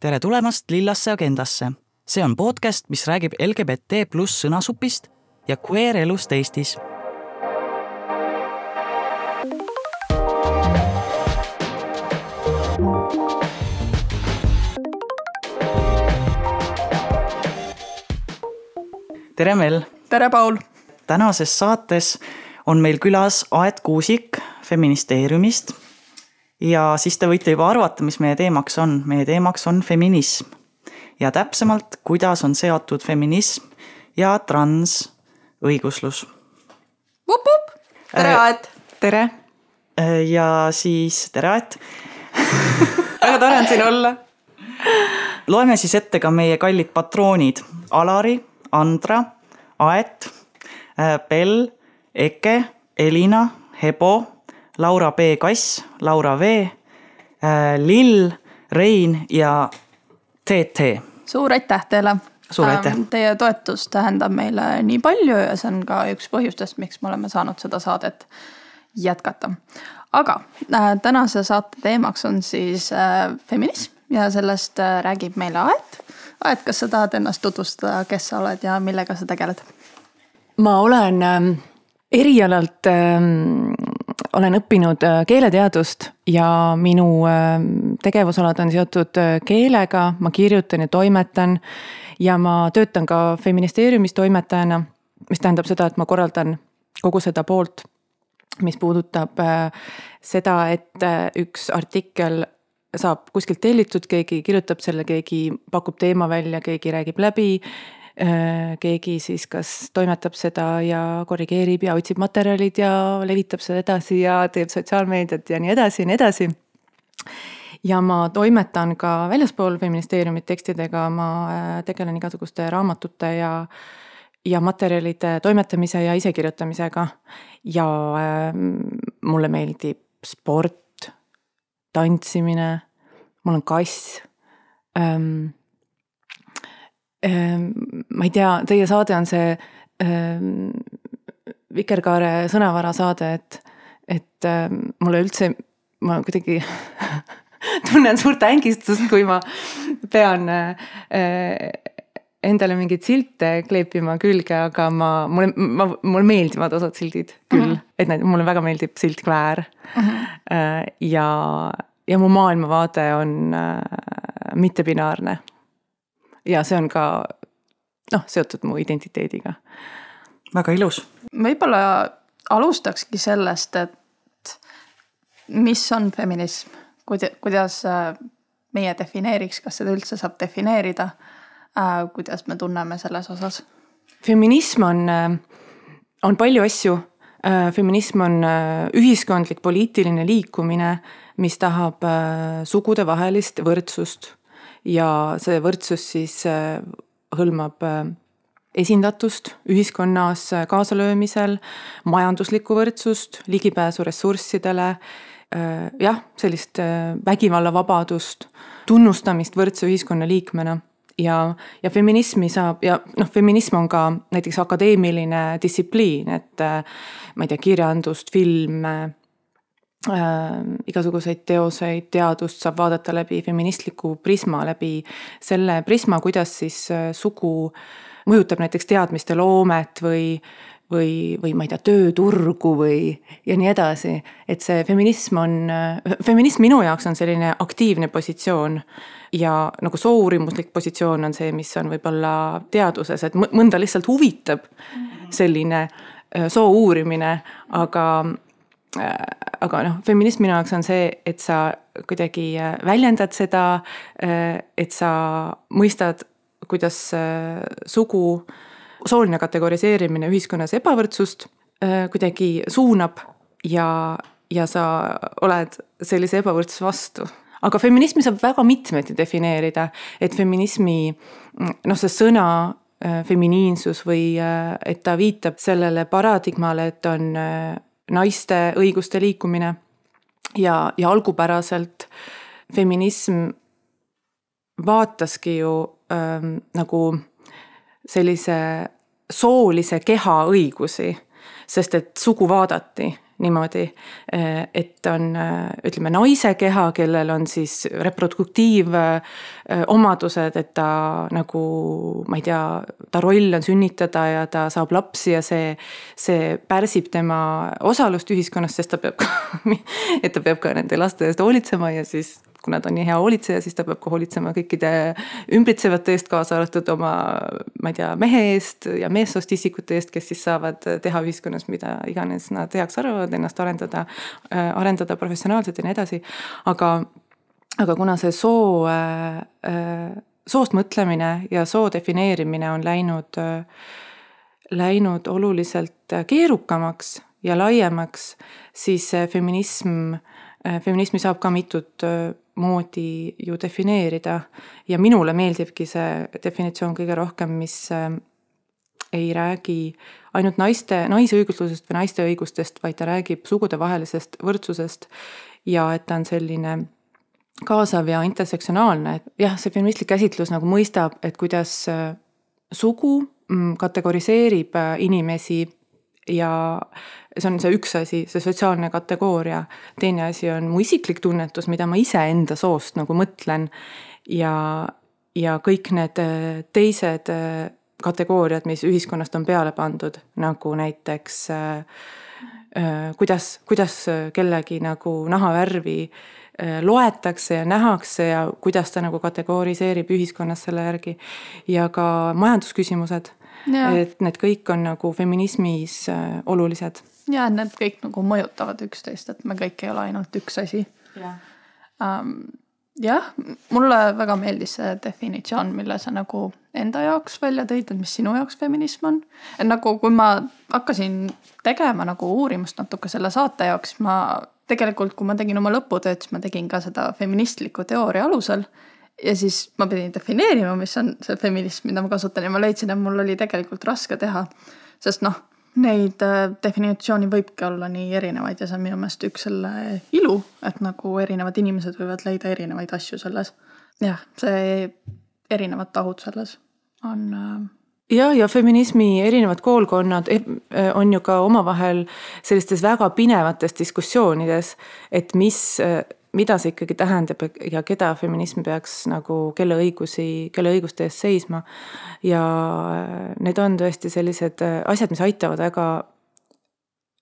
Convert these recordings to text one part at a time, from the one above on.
tere tulemast Lillasse agendasse. see on podcast, mis räägib LGBT pluss sõnasupist ja queer elust Eestis. tere, Mel. tere, Paul. tänases saates on meil külas Aet Kuusik Feministeeriumist ja siis te võite juba arvata, mis meie teemaks on. meie teemaks on feminism ja täpsemalt, kuidas on seotud feminism ja transõiguslus. tere, Aet. tere. ja siis tere, Aet väga tore on siin olla. loeme siis ette ka meie kallid patroonid Alari, Andra, Aet, Bell, Eke, Elina, Hebo Laura B Kass, Laura V, äh, Lill, Rein ja TT. suur aitäh teile. suur aitäh. Ähm, teie toetus tähendab meile nii palju ja see on ka üks põhjustest, miks me oleme saanud seda saadet jätkata. aga äh, tänase saate teemaks on siis äh, feminism ja sellest räägib meile Aet. Aet, kas sa tahad ennast tutvustada, kes sa oled ja millega sa tegeled? ma olen äh, erialalt äh, olen õppinud äh, keeleteadust ja minu äh, tegevusalad on seotud äh, keelega, ma kirjutan ja toimetan. ja ma töötan ka feministeeriumis toimetajana, mis tähendab seda, et ma korraldan kogu seda poolt, mis puudutab seda, et üks artikkel saab kuskilt tellitud, keegi kirjutab selle, keegi pakub teema välja, keegi räägib läbi Äh, keegi siis kas toimetab seda ja korrigeerib ja otsib materjalid ja levitab seda edasi ja teeb sotsiaalmeediat ja nii edasi ja nii edasi. ja ma toimetan ka väljaspool feministeeriumit tekstidega, ma äh, tegelen igasuguste raamatute ja ja materjalide toimetamise ja isekirjutamisega. ja äh, mulle meeldib sport, tantsimine, mul on kass ähm, ma ei tea, teie saade on see ähm, Vikerkaare sõnavara saade, et, et ähm, mulle üldse, ma kuidagi tunnen suurt ängistust, kui ma pean äh, endale mingeid silte kleepima külge, aga ma, mulle, ma, mulle meeldivad osad sildid küll mm, -hmm. et need, mulle väga meeldib silt Kväär mm. -hmm. ja, ja mu maailmavaade on äh, mittebinaarne ja see on ka noh, seotud mu identiteediga. väga ilus. võib-olla alustakski sellest, et mis on feminism, kuidas äh, meie defineeriks, kas seda üldse saab defineerida? Äh, kuidas me tunneme selles osas? feminism on, äh, on palju asju. feminism on ühiskondlik poliitiline liikumine, mis tahab sugudevahelist võrdsust ja see võrdsus siis äh, hõlmab äh, esindatust ühiskonnas äh, kaasalöömisel, majanduslikku võrdsust, ligipääsu ressurssidele, jah, sellist vägivallavabadust, tunnustamist võrdse ühiskonnaliikmena ja, ja feminismi saab ja noh, feminism on ka näiteks akadeemiline distsipliin, et ma ei tea, kirjandust, filme igasuguseid teoseid, teadust saab vaadata läbi feministliku prisma, läbi selle prisma, kuidas siis äh, sugu mõjutab näiteks teadmiste loomet või või, või ma ei tea, tööturgu või ja nii edasi. et see feminism on, äh, feminism minu jaoks on selline aktiivne positsioon ja nagu soouurimuslik positsioon on see, mis on võib-olla teaduses, et mõnda lihtsalt huvitab selline äh, soo uurimine, aga Äh, aga noh, feminism minu jaoks on see, et sa kuidagi äh, väljendad seda, äh, et sa mõistad, kuidas sugu, sooline kategoriseerimine ühiskonnas ebavõrdsust kuidagi suunab ja, ja sa oled sellise ebavõrdsuse vastu. Aga feminismi saab väga mitmeti defineerida, et feminismi noh, see sõna feminiinsus või et ta viitab sellele paradigmale, et on naiste õiguste liikumine ja, ja algupäraselt feminism vaataski ju ähm, nagu sellise soolise keha õigusi, sest et sugu vaadati niimoodi, et on ütleme naise keha, kellel on siis reproduktiivomadused, et ta nagu ma ei tea, ta roll on sünnitada ja ta saab lapsi ja see, see pärsib tema osalust ühiskonnas, sest ta peab ka et ta peab ka nende laste eest hoolitsema ja siis kuna ta on nii hea hoolitseja, siis ta peab ka hoolitsema kõikide ümbritsevate eest, kaasa arvatud oma, ma ei tea, mehe eest ja meessoost isikute eest, kes siis saavad teha ühiskonnas mida iganes nad heaks arvavad, ennast arendada, äh, arendada professionaalselt ja nii edasi. aga, aga kuna see soo äh, äh, soost mõtlemine ja soo defineerimine on läinud, läinud oluliselt keerukamaks ja laiemaks, siis feminism, feminismi saab ka mitut moodi ju defineerida. Ja minule meeldibki see definitsioon kõige rohkem, mis äh, ei räägi ainult naiste, naisõiguslusest või naiste õigustest, vaid ta räägib sugudevahelisest võrdsusest. Ja et ta on selline kaasav ja intersektsionaalne, et jah, see feministlik käsitlus nagu mõistab, et kuidas äh, sugu mm, kategoriseerib äh, inimesi ja see on see üks asi, see sotsiaalne kategooria. teine asi on mu isiklik tunnetus, mida ma iseenda soost nagu mõtlen. ja, ja kõik need äh, teised äh, kategooriad, mis ühiskonnast on peale pandud, nagu näiteks äh, kuidas, kuidas kellegi nagu nahavärvi loetakse ja nähakse ja kuidas ta nagu kategoriseerib ühiskonnas selle järgi. ja ka majandusküsimused, et need kõik on nagu feminismis äh, olulised ja need kõik nagu mõjutavad üksteist, et me kõik ei ole ainult üks asi. jah jah, mulle väga meeldis see definitsioon, mille sa nagu enda jaoks välja tõid, et mis sinu jaoks feminism on. et nagu, kui ma hakkasin tegema nagu uurimust natuke selle saate jaoks, ma tegelikult, kui ma tegin oma lõputööd, siis ma tegin ka seda feministliku teooria alusel. Ja siis ma pidin defineerima, mis on see feminism, mida ma kasutan ja ma leidsin, et mul oli tegelikult raske teha. sest noh Neid äh, definitsiooni võibki olla nii erinevaid ja see on minu meelest üks selle ilu, et nagu erinevad inimesed võivad leida erinevaid asju selles. jah, see erinevad tahud selles on. Äh, ja, ja feminismi erinevad koolkonnad eh, eh, on ju ka omavahel sellistes väga pinevates diskussioonides, et mis mida see ikkagi tähendab ja keda feminism peaks nagu, kelle õigusi, kelle õiguste eest seisma. ja need on tõesti sellised äh, asjad, mis aitavad väga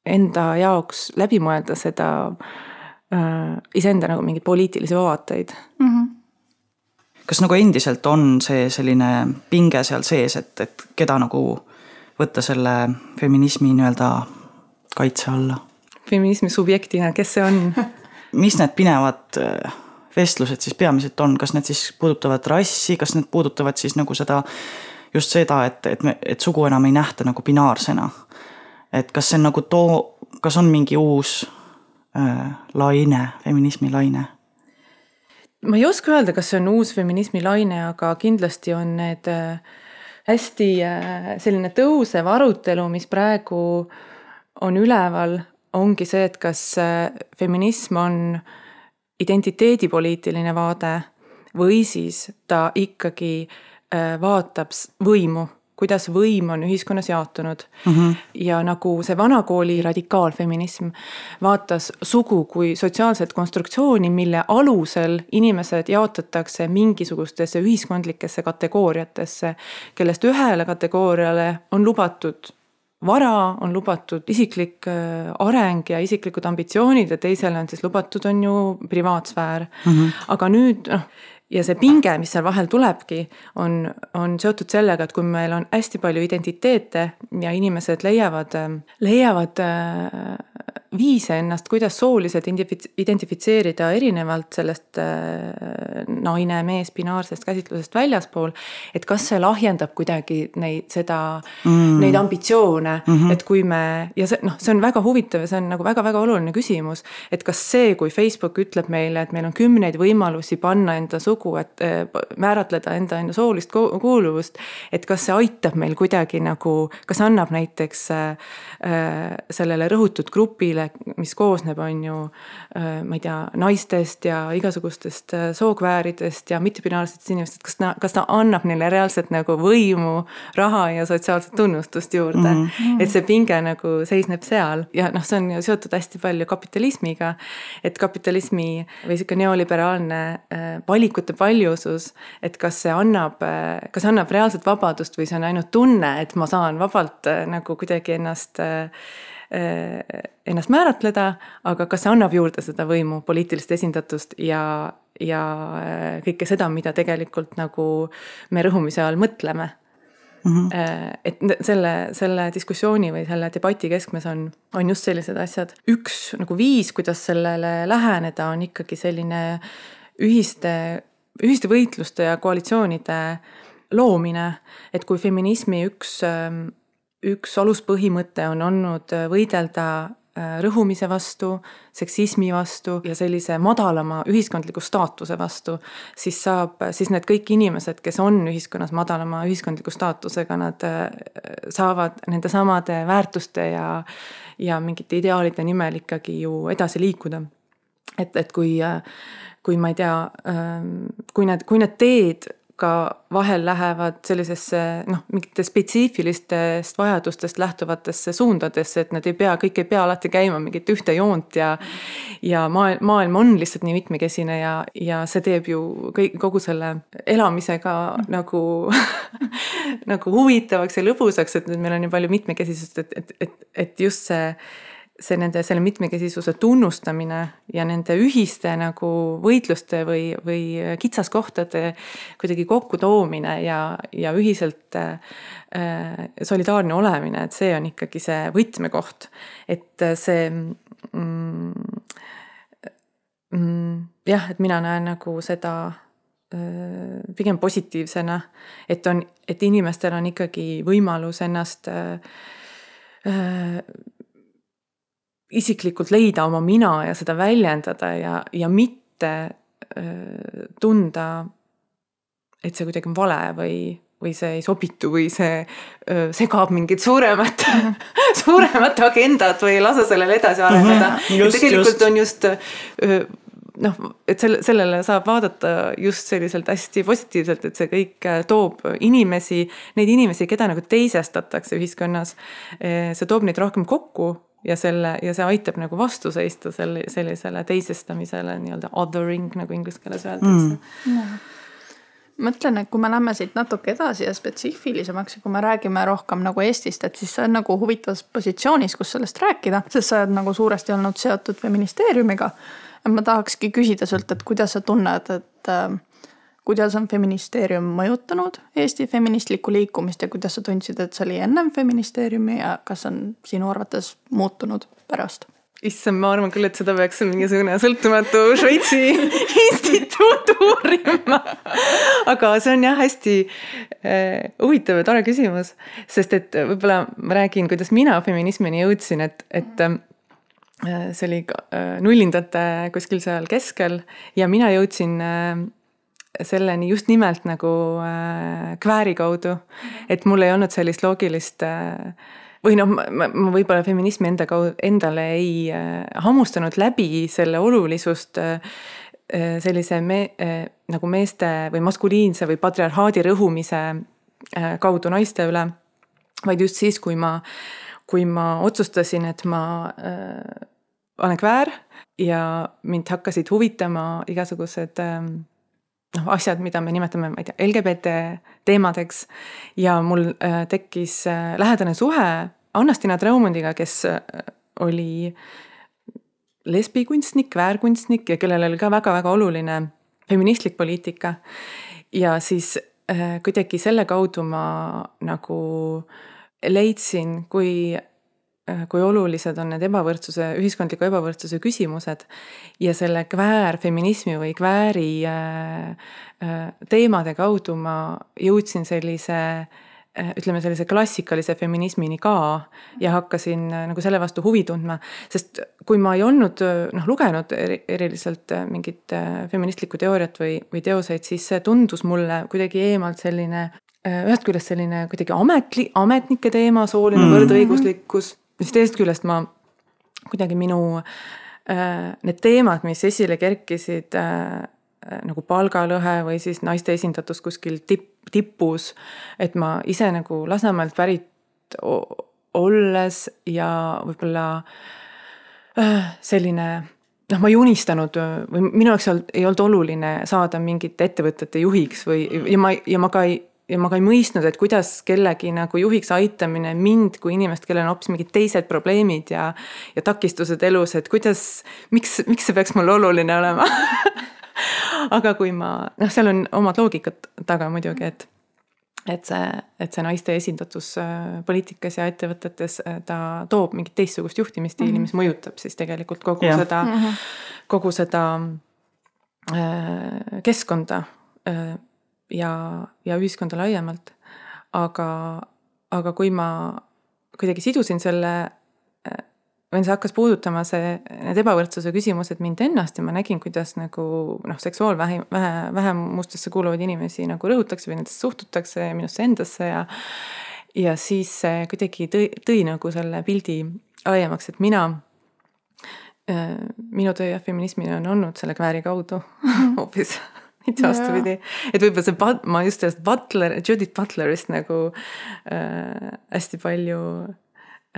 enda jaoks läbi mõelda seda äh, iseenda nagu mingeid poliitilisi vaateid mm. -hmm kas nagu endiselt on see selline pinge seal sees, et, et keda nagu võtta selle feminismi nii-öelda kaitse alla? feminismi subjektina, kes see on mis need pinevad äh, vestlused siis peamiselt on, kas need siis puudutavad rassi, kas need puudutavad siis nagu seda, just seda, et, et me, et sugu enam ei nähta nagu binaarsena. et kas see on nagu too, kas on mingi uus äh, laine, feminismi laine? ma ei oska öelda, kas see on uus feminismi laine, aga kindlasti on need äh, hästi äh, selline tõusev arutelu, mis praegu on üleval, ongi see, et kas äh, feminism on identiteedipoliitiline vaade või siis ta ikkagi äh, vaatab võimu, kuidas võim on ühiskonnas jaotunud mm. -hmm. ja nagu see vanakooli radikaalfeminism vaatas sugu kui sotsiaalset konstruktsiooni, mille alusel inimesed jaotatakse mingisugustesse ühiskondlikesse kategooriatesse, kellest ühele kategooriale on lubatud vara, on lubatud isiklik äh, areng ja isiklikud ambitsioonid ja teisele on siis lubatud, on ju privaatsfäär mm. -hmm. aga nüüd noh, ja see pinge, mis seal vahel tulebki, on, on seotud sellega, et kui meil on hästi palju identiteete ja inimesed leiavad, leiavad äh, viise ennast, kuidas sooliselt identifitseerida erinevalt sellest äh, naine, mees, binaarsest käsitlusest väljaspool. et kas see lahjendab kuidagi neid, seda mm., neid ambitsioone mm, -hmm. et kui me ja see noh, see on väga huvitav ja see on nagu väga-väga oluline küsimus. et kas see, kui Facebook ütleb meile, et meil on kümneid võimalusi panna enda sugu, et äh, määratleda enda, enda soolist kuuluvust. et kas see aitab meil kuidagi nagu, kas annab näiteks äh, sellele rõhutud grupile mis koosneb, on ju ma ei tea, naistest ja igasugustest sookvääridest ja mittepinaarsetest inimestest, kas ta, kas ta annab neile reaalselt nagu võimu, raha ja sotsiaalset tunnustust juurde mm. -hmm. et see pinge nagu seisneb seal ja noh, see on ju seotud hästi palju kapitalismiga. et kapitalismi või sihuke neoliberaalne valikute paljusus, et kas see annab, kas annab reaalset vabadust või see on ainult tunne, et ma saan vabalt nagu kuidagi ennast ennast määratleda, aga kas see annab juurde seda võimu, poliitilist esindatust ja, ja kõike seda, mida tegelikult nagu me rõhumise all mõtleme mm. -hmm. et selle, selle diskussiooni või selle debati keskmes on, on just sellised asjad. üks nagu viis, kuidas sellele läheneda, on ikkagi selline ühiste, ühiste võitluste ja koalitsioonide loomine. et kui feminismi üks üks aluspõhimõte on olnud äh, võidelda äh, rõhumise vastu, seksismi vastu ja sellise madalama ühiskondliku staatuse vastu, siis saab, siis need kõik inimesed, kes on ühiskonnas madalama ühiskondliku staatusega, nad äh, saavad nende samade väärtuste ja, ja mingite ideaalide nimel ikkagi ju edasi liikuda. et, et kui, kui ma ei tea, ähm, kui need, kui need teed ka vahel lähevad sellisesse noh, mingite spetsiifilistest vajadustest lähtuvatesse suundadesse, et nad ei pea, kõik ei pea alati käima mingit ühte joont ja ja maailm, maailm on lihtsalt nii mitmekesine ja, ja see teeb ju kõik, kogu selle elamise ka nagu nagu huvitavaks ja lõbusaks, et nüüd meil on nii palju mitmekesisust, et, et, et, et just see see nende, selle mitmekesisuse tunnustamine ja nende ühiste nagu võitluste või, või kitsaskohtade kuidagi kokkutoomine ja, ja ühiselt äh, solidaarne olemine, et see on ikkagi see võtmekoht. et see mm, mm, jah, et mina näen nagu seda äh, pigem positiivsena, et on, et inimestel on ikkagi võimalus ennast äh, isiklikult leida oma mina ja seda väljendada ja, ja mitte äh, tunda, et see kuidagi on vale või, või see ei sobitu või see öö, segab mingit suuremat suuremat agendat või ei lase sellel edasi areneda mm. -hmm. Tegelikult just. on just öö, noh, et selle, sellele saab vaadata just selliselt hästi positiivselt, et see kõik toob inimesi, neid inimesi, keda nagu teisestatakse ühiskonnas. see toob neid rohkem kokku ja selle ja see aitab nagu vastu seista selle, sellisele teisestamisele nii-öelda othering nagu inglise keeles öeldakse. Mm.. mõtlen, et kui me läheme siit natuke edasi ja spetsiifilisemaks ja kui me räägime rohkem nagu Eestist, et siis sa oled nagu huvitavas positsioonis, kus sellest rääkida, sest sa oled nagu suuresti olnud seotud feministeeriumiga. ma tahakski küsida sult, et kuidas sa tunned, et äh, kuidas on feministeerium mõjutanud Eesti feministlikku liikumist ja kuidas sa tundsid, et see oli ennem feministeeriumi ja kas on sinu arvates muutunud pärast? issand, ma arvan küll, et seda peaks mingisugune sõltumatu Šveitsi instituut uurima. aga see on jah, hästi äh, huvitav ja tore küsimus, sest et võib-olla ma räägin, kuidas mina feminismini jõudsin, et, et äh, see oli äh, nullindate kuskil seal keskel ja mina jõudsin selleni just nimelt nagu äh, kvääri kaudu. et mul ei olnud sellist loogilist äh, või noh, ma, ma võib-olla feminismi enda kaudu, endale ei äh, hammustanud läbi selle olulisust äh, äh sellise me, äh, nagu meeste või maskuliinse või patriarhaadi rõhumise äh, kaudu naiste üle. vaid just siis, kui ma, kui ma otsustasin, et ma äh, olen kväär ja mind hakkasid huvitama igasugused äh, noh, asjad, mida me nimetame, ma ei tea, LGBT teemadeks. ja mul äh, tekkis äh, lähedane suhe Anna-Stina Traumundiga, kes äh, oli lesbikunstnik, väärkunstnik ja kellel oli ka väga-väga oluline feministlik poliitika. ja siis kuidagi selle kaudu ma nagu leidsin, kui Äh, kui olulised on need ebavõrdsuse, ühiskondliku ebavõrdsuse küsimused. ja selle kväärfeminismi või kvääri äh, äh, teemade kaudu ma jõudsin sellise ütleme sellise klassikalise feminismini ka ja hakkasin nagu selle vastu huvi tundma. sest kui ma ei olnud noh lugenud eriliselt mingit feministlikku teooriat või, või teoseid, siis see tundus mulle kuidagi eemalt selline ühest küljest selline kuidagi ametli-, ametnike teema, sooline mm -hmm. võrdõiguslikkus siis teisest küljest ma kuidagi minu äh, need teemad, mis esile kerkisid äh, nagu palgalõhe või siis naiste esindatus kuskil tipp, tipus, et ma ise nagu Lasnamäelt pärit olles ja võib-olla äh, selline noh, ma ei unistanud või minu jaoks ei olnud oluline saada mingite ettevõtete juhiks või, ja ma, ja ma ka ei ja ma ka ei mõistnud, et kuidas kellegi nagu juhiks aitamine mind kui inimest, kellel on hoopis mingid teised probleemid ja, ja takistused elus, et kuidas, miks, miks see peaks mulle oluline olema aga kui ma, noh, seal on omad loogikad taga muidugi, et et see, et see naiste esindatus äh, poliitikas ja ettevõtetes, äh, ta toob mingit teistsugust juhtimisstiili mm, -hmm. mis mõjutab siis tegelikult kogu ja. seda mm, -hmm. kogu seda äh, keskkonda ja, ja ühiskonda laiemalt. aga, aga kui ma kuidagi sidusin selle või see hakkas puudutama see, need ebavõrdsuse küsimused mind ennast ja ma nägin, kuidas nagu noh, seksuaalvähi-, vähe, vähemustesse kuuluvaid inimesi nagu rõhutakse või nendesse suhtutakse minusse endasse ja ja siis see kuidagi tõi, tõi nagu selle pildi laiemaks, et mina äh, minu töö jah, feminismina on olnud selle kvääri kaudu hoopis mitte vastupidi. et võib-olla see, ma just sellest Butler, Judith Butlerist nagu äh, hästi palju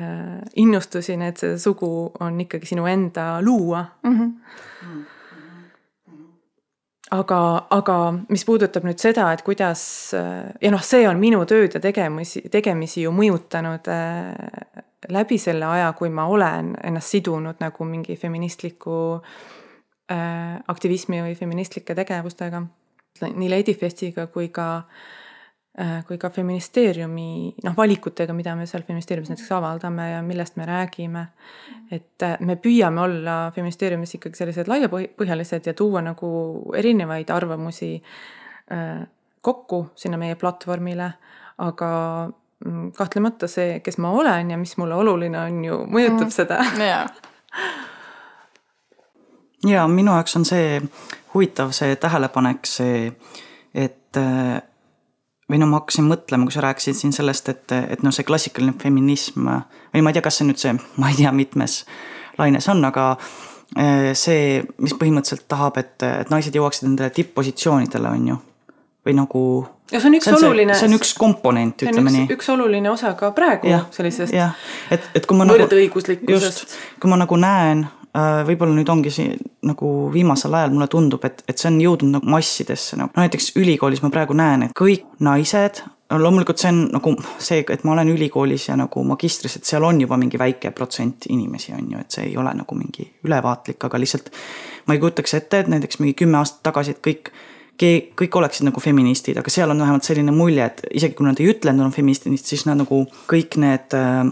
äh, innustusin, et see sugu on ikkagi sinu enda luua mm. -hmm. aga, aga mis puudutab nüüd seda, et kuidas ja noh, see on minu tööd ja tegemisi, tegemisi ju mõjutanud äh, läbi selle aja, kui ma olen ennast sidunud nagu mingi feministliku äh, aktivismi või feministlike tegevustega. nii Lady Festiga kui ka äh, Äh, kui ka feministeeriumi noh, valikutega, mida me seal feministeeriumis näiteks avaldame ja millest me räägime. et äh, me püüame olla feministeeriumis ikkagi sellised laiapõhjalised ja tuua nagu erinevaid arvamusi äh, kokku sinna meie platvormile, aga mm, kahtlemata see, kes ma olen ja mis mulle oluline on ju, mõjutab mm. seda. ja minu jaoks on see huvitav, see tähelepanek, see, et või no ma hakkasin mõtlema, kui sa rääkisid siin sellest, et, et noh, see klassikaline feminism või ma ei tea, kas see nüüd see, ma ei tea, mitmes laines on, aga eh, see, mis põhimõtteliselt tahab, et, et naised jõuaksid nendele tipp-positsioonidele, on ju. või nagu. ja see on üks see on oluline. see on üks komponent, ütleme nii. üks oluline osa ka praegu ja, sellisest. jah, et, et kui ma nagu. võrdõiguslikkusest. kui ma nagu näen Äh, võib-olla nüüd ongi see nagu viimasel ajal mulle tundub, et, et see on jõudnud nagu massidesse nagu no näiteks ülikoolis ma praegu näen, et kõik naised, no loomulikult see on nagu see, et ma olen ülikoolis ja nagu magistris, et seal on juba mingi väike protsent inimesi, on ju, et see ei ole nagu mingi ülevaatlik, aga lihtsalt ma ei kujutaks ette, et näiteks mingi kümme aastat tagasi, et kõik kõik oleksid nagu feministid, aga seal on vähemalt selline mulje, et isegi kui nad ei ütle, et nad on feministid, siis nad nagu kõik need äh,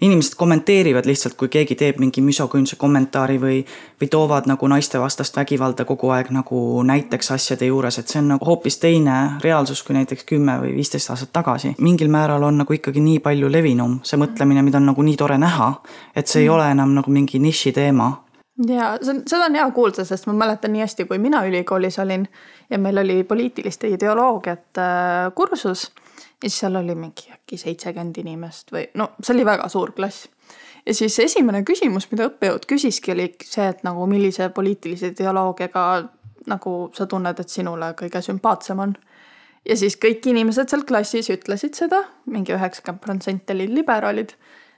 inimesed kommenteerivad lihtsalt, kui keegi teeb mingi misoküünse kommentaari või, või toovad nagu naistevastast vägivalda kogu aeg nagu näiteks asjade juures, et see on nagu hoopis teine reaalsus kui näiteks kümme või viisteist aastat tagasi. mingil määral on nagu ikkagi nii palju levinum see mõtlemine, mida on nagu nii tore näha, et see ei mm. ole enam nagu mingi niši teema ja see on, seda on hea kuulda, sest ma mäletan nii hästi, kui mina ülikoolis olin ja meil oli poliitiliste ideoloogiat äh, kursus ja siis seal oli mingi äkki seitsekümmend inimest või no see oli väga suur klass. ja siis esimene küsimus, mida õppejõud küsiski, oli see, et nagu millise poliitilise ideoloogiaga nagu sa tunned, et sinule kõige sümpaatsem on. ja siis kõik inimesed seal klassis ütlesid seda mingi, mingi üheksakümmend protsenti olid liberaalid,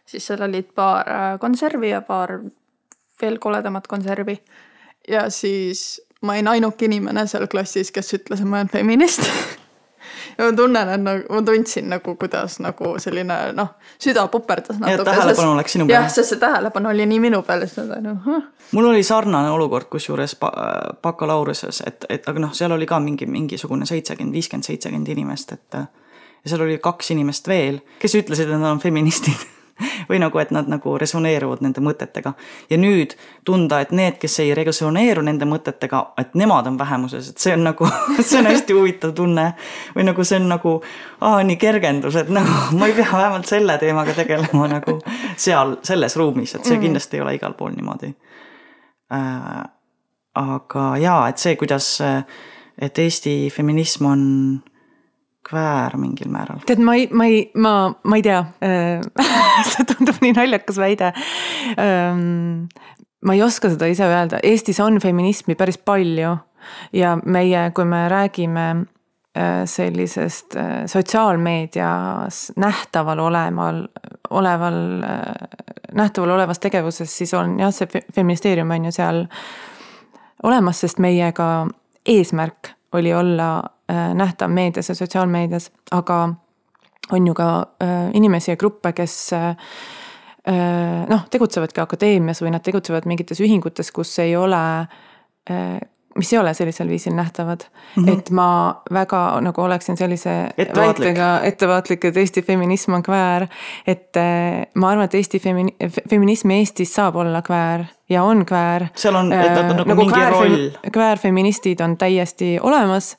siis seal olid paar äh, konservi ja paar veel koledamat konservi. ja siis ma olin ainuke inimene seal klassis, kes ütles, et ma olen feminist ja ma tunnen, et nagu ma tundsin nagu, kuidas nagu selline noh, süda puperdas natuke. tähelepanu läks sinu peale. jah, sest see tähelepanu oli nii minu peal, siis ma noh huh.. mul oli sarnane olukord, kusjuures bakalaureusesse, et, et aga noh, seal oli ka mingi mingisugune seitsekümmend, viiskümmend, seitsekümmend inimest, et. ja seal oli kaks inimest veel, kes ütlesid, et nad on feministid või nagu, et nad nagu resoneeruvad nende mõtetega. ja nüüd tunda, et need, kes ei resoneeru nende mõtetega, et nemad on vähemuses, et see on nagu, see on hästi huvitav tunne. või nagu see on nagu, aa nii kergendus, et nagu ma ei pea vähemalt selle teemaga tegelema nagu seal, selles ruumis, et see mm. kindlasti ei ole igal pool niimoodi äh,. aga jaa, et see, kuidas, et Eesti feminism on kväär mingil määral. tead, ma ei, ma ei, ma, ma ei tea see tundub nii naljakas väide. ma ei oska seda ise öelda, Eestis on feminismi päris palju ja meie, kui me räägime Äh, sellisest äh, sotsiaalmeedias nähtaval oleval, oleval, äh, nähtaval olevas tegevuses, siis on jah, see feministeerium on ju seal olemas, sest meie ka eesmärk oli olla nähtav meedias ja sotsiaalmeedias, aga on ju ka inimesi ja gruppe, kes noh, tegutsevadki akadeemias või nad tegutsevad mingites ühingutes, kus ei ole mis ei ole sellisel viisil nähtavad mm. -hmm. et ma väga nagu oleksin sellise ettevaatlik. väitega ettevaatlik, et Eesti feminism on kväär. et ma arvan, et Eesti femini-, feminism Eestis saab olla kväär ja on kväär. seal on, et on nagu, nagu mingi kväär, roll. kväärfeministid on täiesti olemas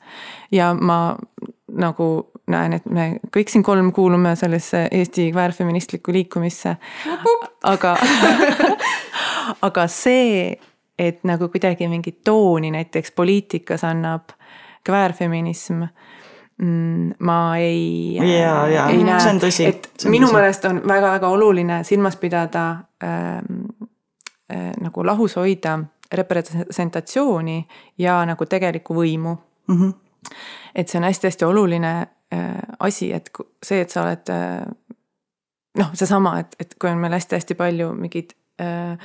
ja ma nagu näen, et me kõik siin kolm kuulume sellesse Eesti kväärfeministlikku liikumisse. aga aga see et nagu kuidagi mingit tooni näiteks poliitikas annab kväärfeminism mm, ma ei, ei näe, et minu tõsi. meelest on väga-väga oluline silmas pidada äh, äh, nagu lahus hoida representatsiooni ja nagu tegelikku võimu mm. -hmm. et see on hästi-hästi oluline äh, asi, et see, et sa oled äh, noh, seesama, et, et kui on meil hästi-hästi palju mingeid äh,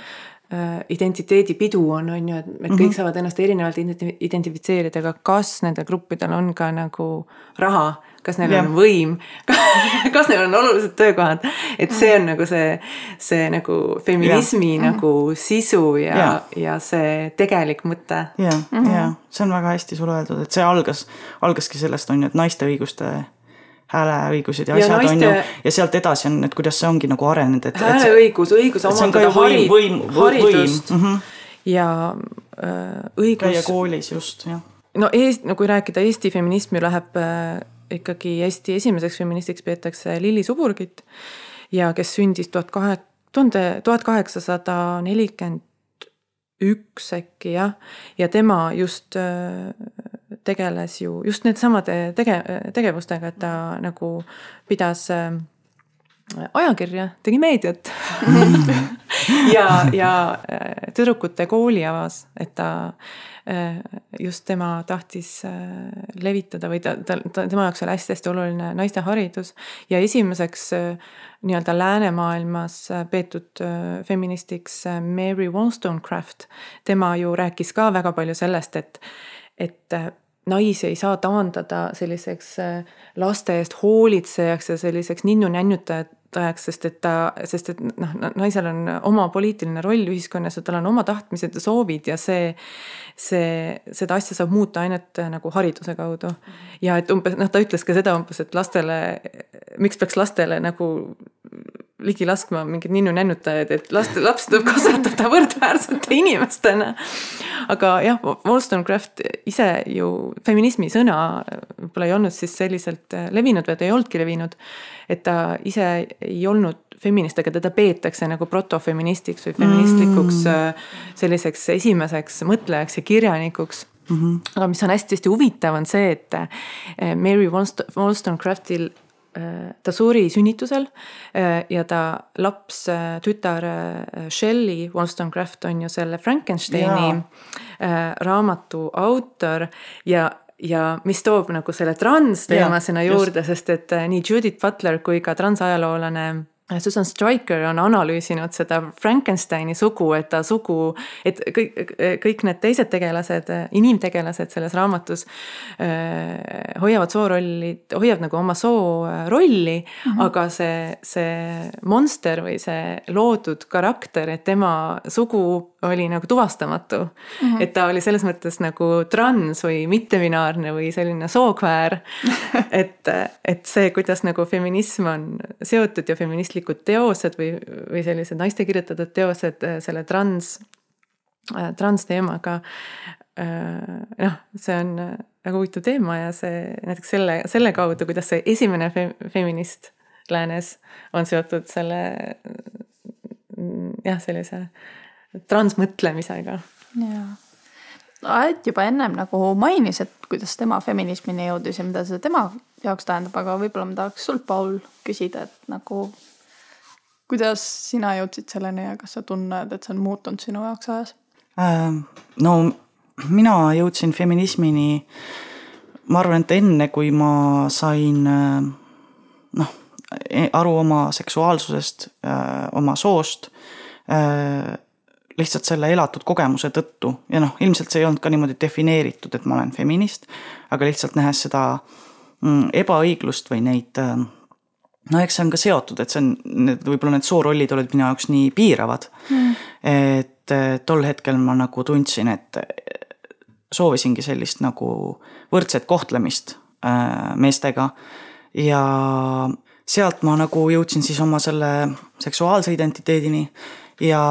Äh, identiteedipidu on, on ju, et, et kõik -hmm. saavad ennast erinevalt identifitseerida, aga kas nendel gruppidel on ka nagu raha, kas neil ja. on võim kas neil on olulised töökohad, et see on nagu see, see nagu feminismi ja. nagu sisu ja, ja., ja see tegelik mõte. ja mm, -hmm. ja see on väga hästi sul öeldud, et see algas, algaski sellest on ju, et naiste õiguste hääleõigused ja, ja asjad naiste... on ju, ja sealt edasi on, et kuidas see ongi nagu arenenud, et. hääleõigus, õigus omandada harid, võim, haridust mm -hmm. ja äh, õigus. käia koolis just, jah. no Eest-, no kui rääkida Eesti feminismi, läheb äh, ikkagi Eesti esimeseks feministiks peetakse Lilli Suburgit ja kes sündis tuhat kahe, tuhande, tuhat kaheksasada nelikümmend üks äkki jah, ja tema just äh, tegeles ju just needsamade tege-, tegevustega, et ta nagu pidas äh, ajakirja, tegi meediat ja, ja äh, tüdrukute kooli avas, et ta just tema tahtis levitada või ta, ta, ta, tema jaoks oli hästi-hästi oluline naiste haridus ja esimeseks nii-öelda läänemaailmas peetud feministiks Mary Wollstonecraft. tema ju rääkis ka väga palju sellest, et, et naisi ei saa taandada selliseks äh, laste eest hoolitsejaks ja selliseks ninnu-nännutajaks, sest et ta, sest et noh, naisel on oma poliitiline roll ühiskonnas ja tal on oma tahtmised ja soovid ja see, see, seda asja saab muuta ainult äh, nagu hariduse kaudu. ja et umbes noh, ta ütles ka seda umbes, et lastele, miks peaks lastele nagu ligi laskma mingeid ninnu-nännutajad, et last, lapsi tuleb kasvatada võrdväärsete inimestena. aga jah, Wollstonecraft ise ju, feminismi sõna võib-olla ei olnud siis selliselt levinud või ta ei olnudki levinud. et ta ise ei olnud feminist, aga teda peetakse nagu protofeministiks või feministlikuks mm. selliseks esimeseks mõtlejaks ja kirjanikuks Mm -hmm. aga mis on hästi-hästi huvitav, on see, et Mary Wollstonecraftil Äh, ta suri sünnitusel äh, ja ta laps, äh, tütar Shelley Wollstonecraft on ju selle Frankensteini ja. raamatu autor ja ja mis toob nagu selle transteema sinna juurde, sest et nii Judith Butler kui ka transajaloolane Susan Stryker on analüüsinud seda Frankensteini sugu, et ta sugu, et kõik, kõik need teised tegelased, inimtegelased selles raamatus äh, hoiavad soorolli, hoiavad nagu oma soorolli äh, mm, -hmm. aga see, see monster või see loodud karakter, et tema sugu oli nagu tuvastamatu mm. -hmm. et ta oli selles mõttes nagu trans või mittebinaarne või selline sookväär et, et see, kuidas nagu feminism on seotud ja feministlikud teosed või, või sellised naiste kirjutatud teosed äh, selle trans, äh, transteemaga. Äh, noh, see on väga huvitav teema ja see näiteks selle, selle kaudu, kuidas see esimene fe, feminist läänes on seotud selle jah, sellise transmõtlemisega. jaa. Aet juba ennem nagu mainis, et kuidas tema feminismini jõudis ja mida see tema jaoks tähendab, aga võib-olla ma tahaks sult, Paul, küsida, et nagu kuidas sina jõudsid selleni ja kas sa tunned, et see on muutunud sinu jaoks ajas? Äh, no mina jõudsin feminismini, ma arvan, et enne, kui ma sain äh, noh, e-, aru oma seksuaalsusest, äh, oma soost, lihtsalt selle elatud kogemuse tõttu ja noh, ilmselt see ei olnud ka niimoodi defineeritud, et ma olen feminist, aga lihtsalt nähes seda mm, ebaõiglust või neid no eks see on ka seotud, et see on, need võib-olla need soorollid olid minu jaoks nii piiravad mm.. et tol hetkel ma nagu tundsin, et soovisingi sellist nagu võrdset kohtlemist äh, meestega. ja sealt ma nagu jõudsin siis oma selle seksuaalse identiteedini ja,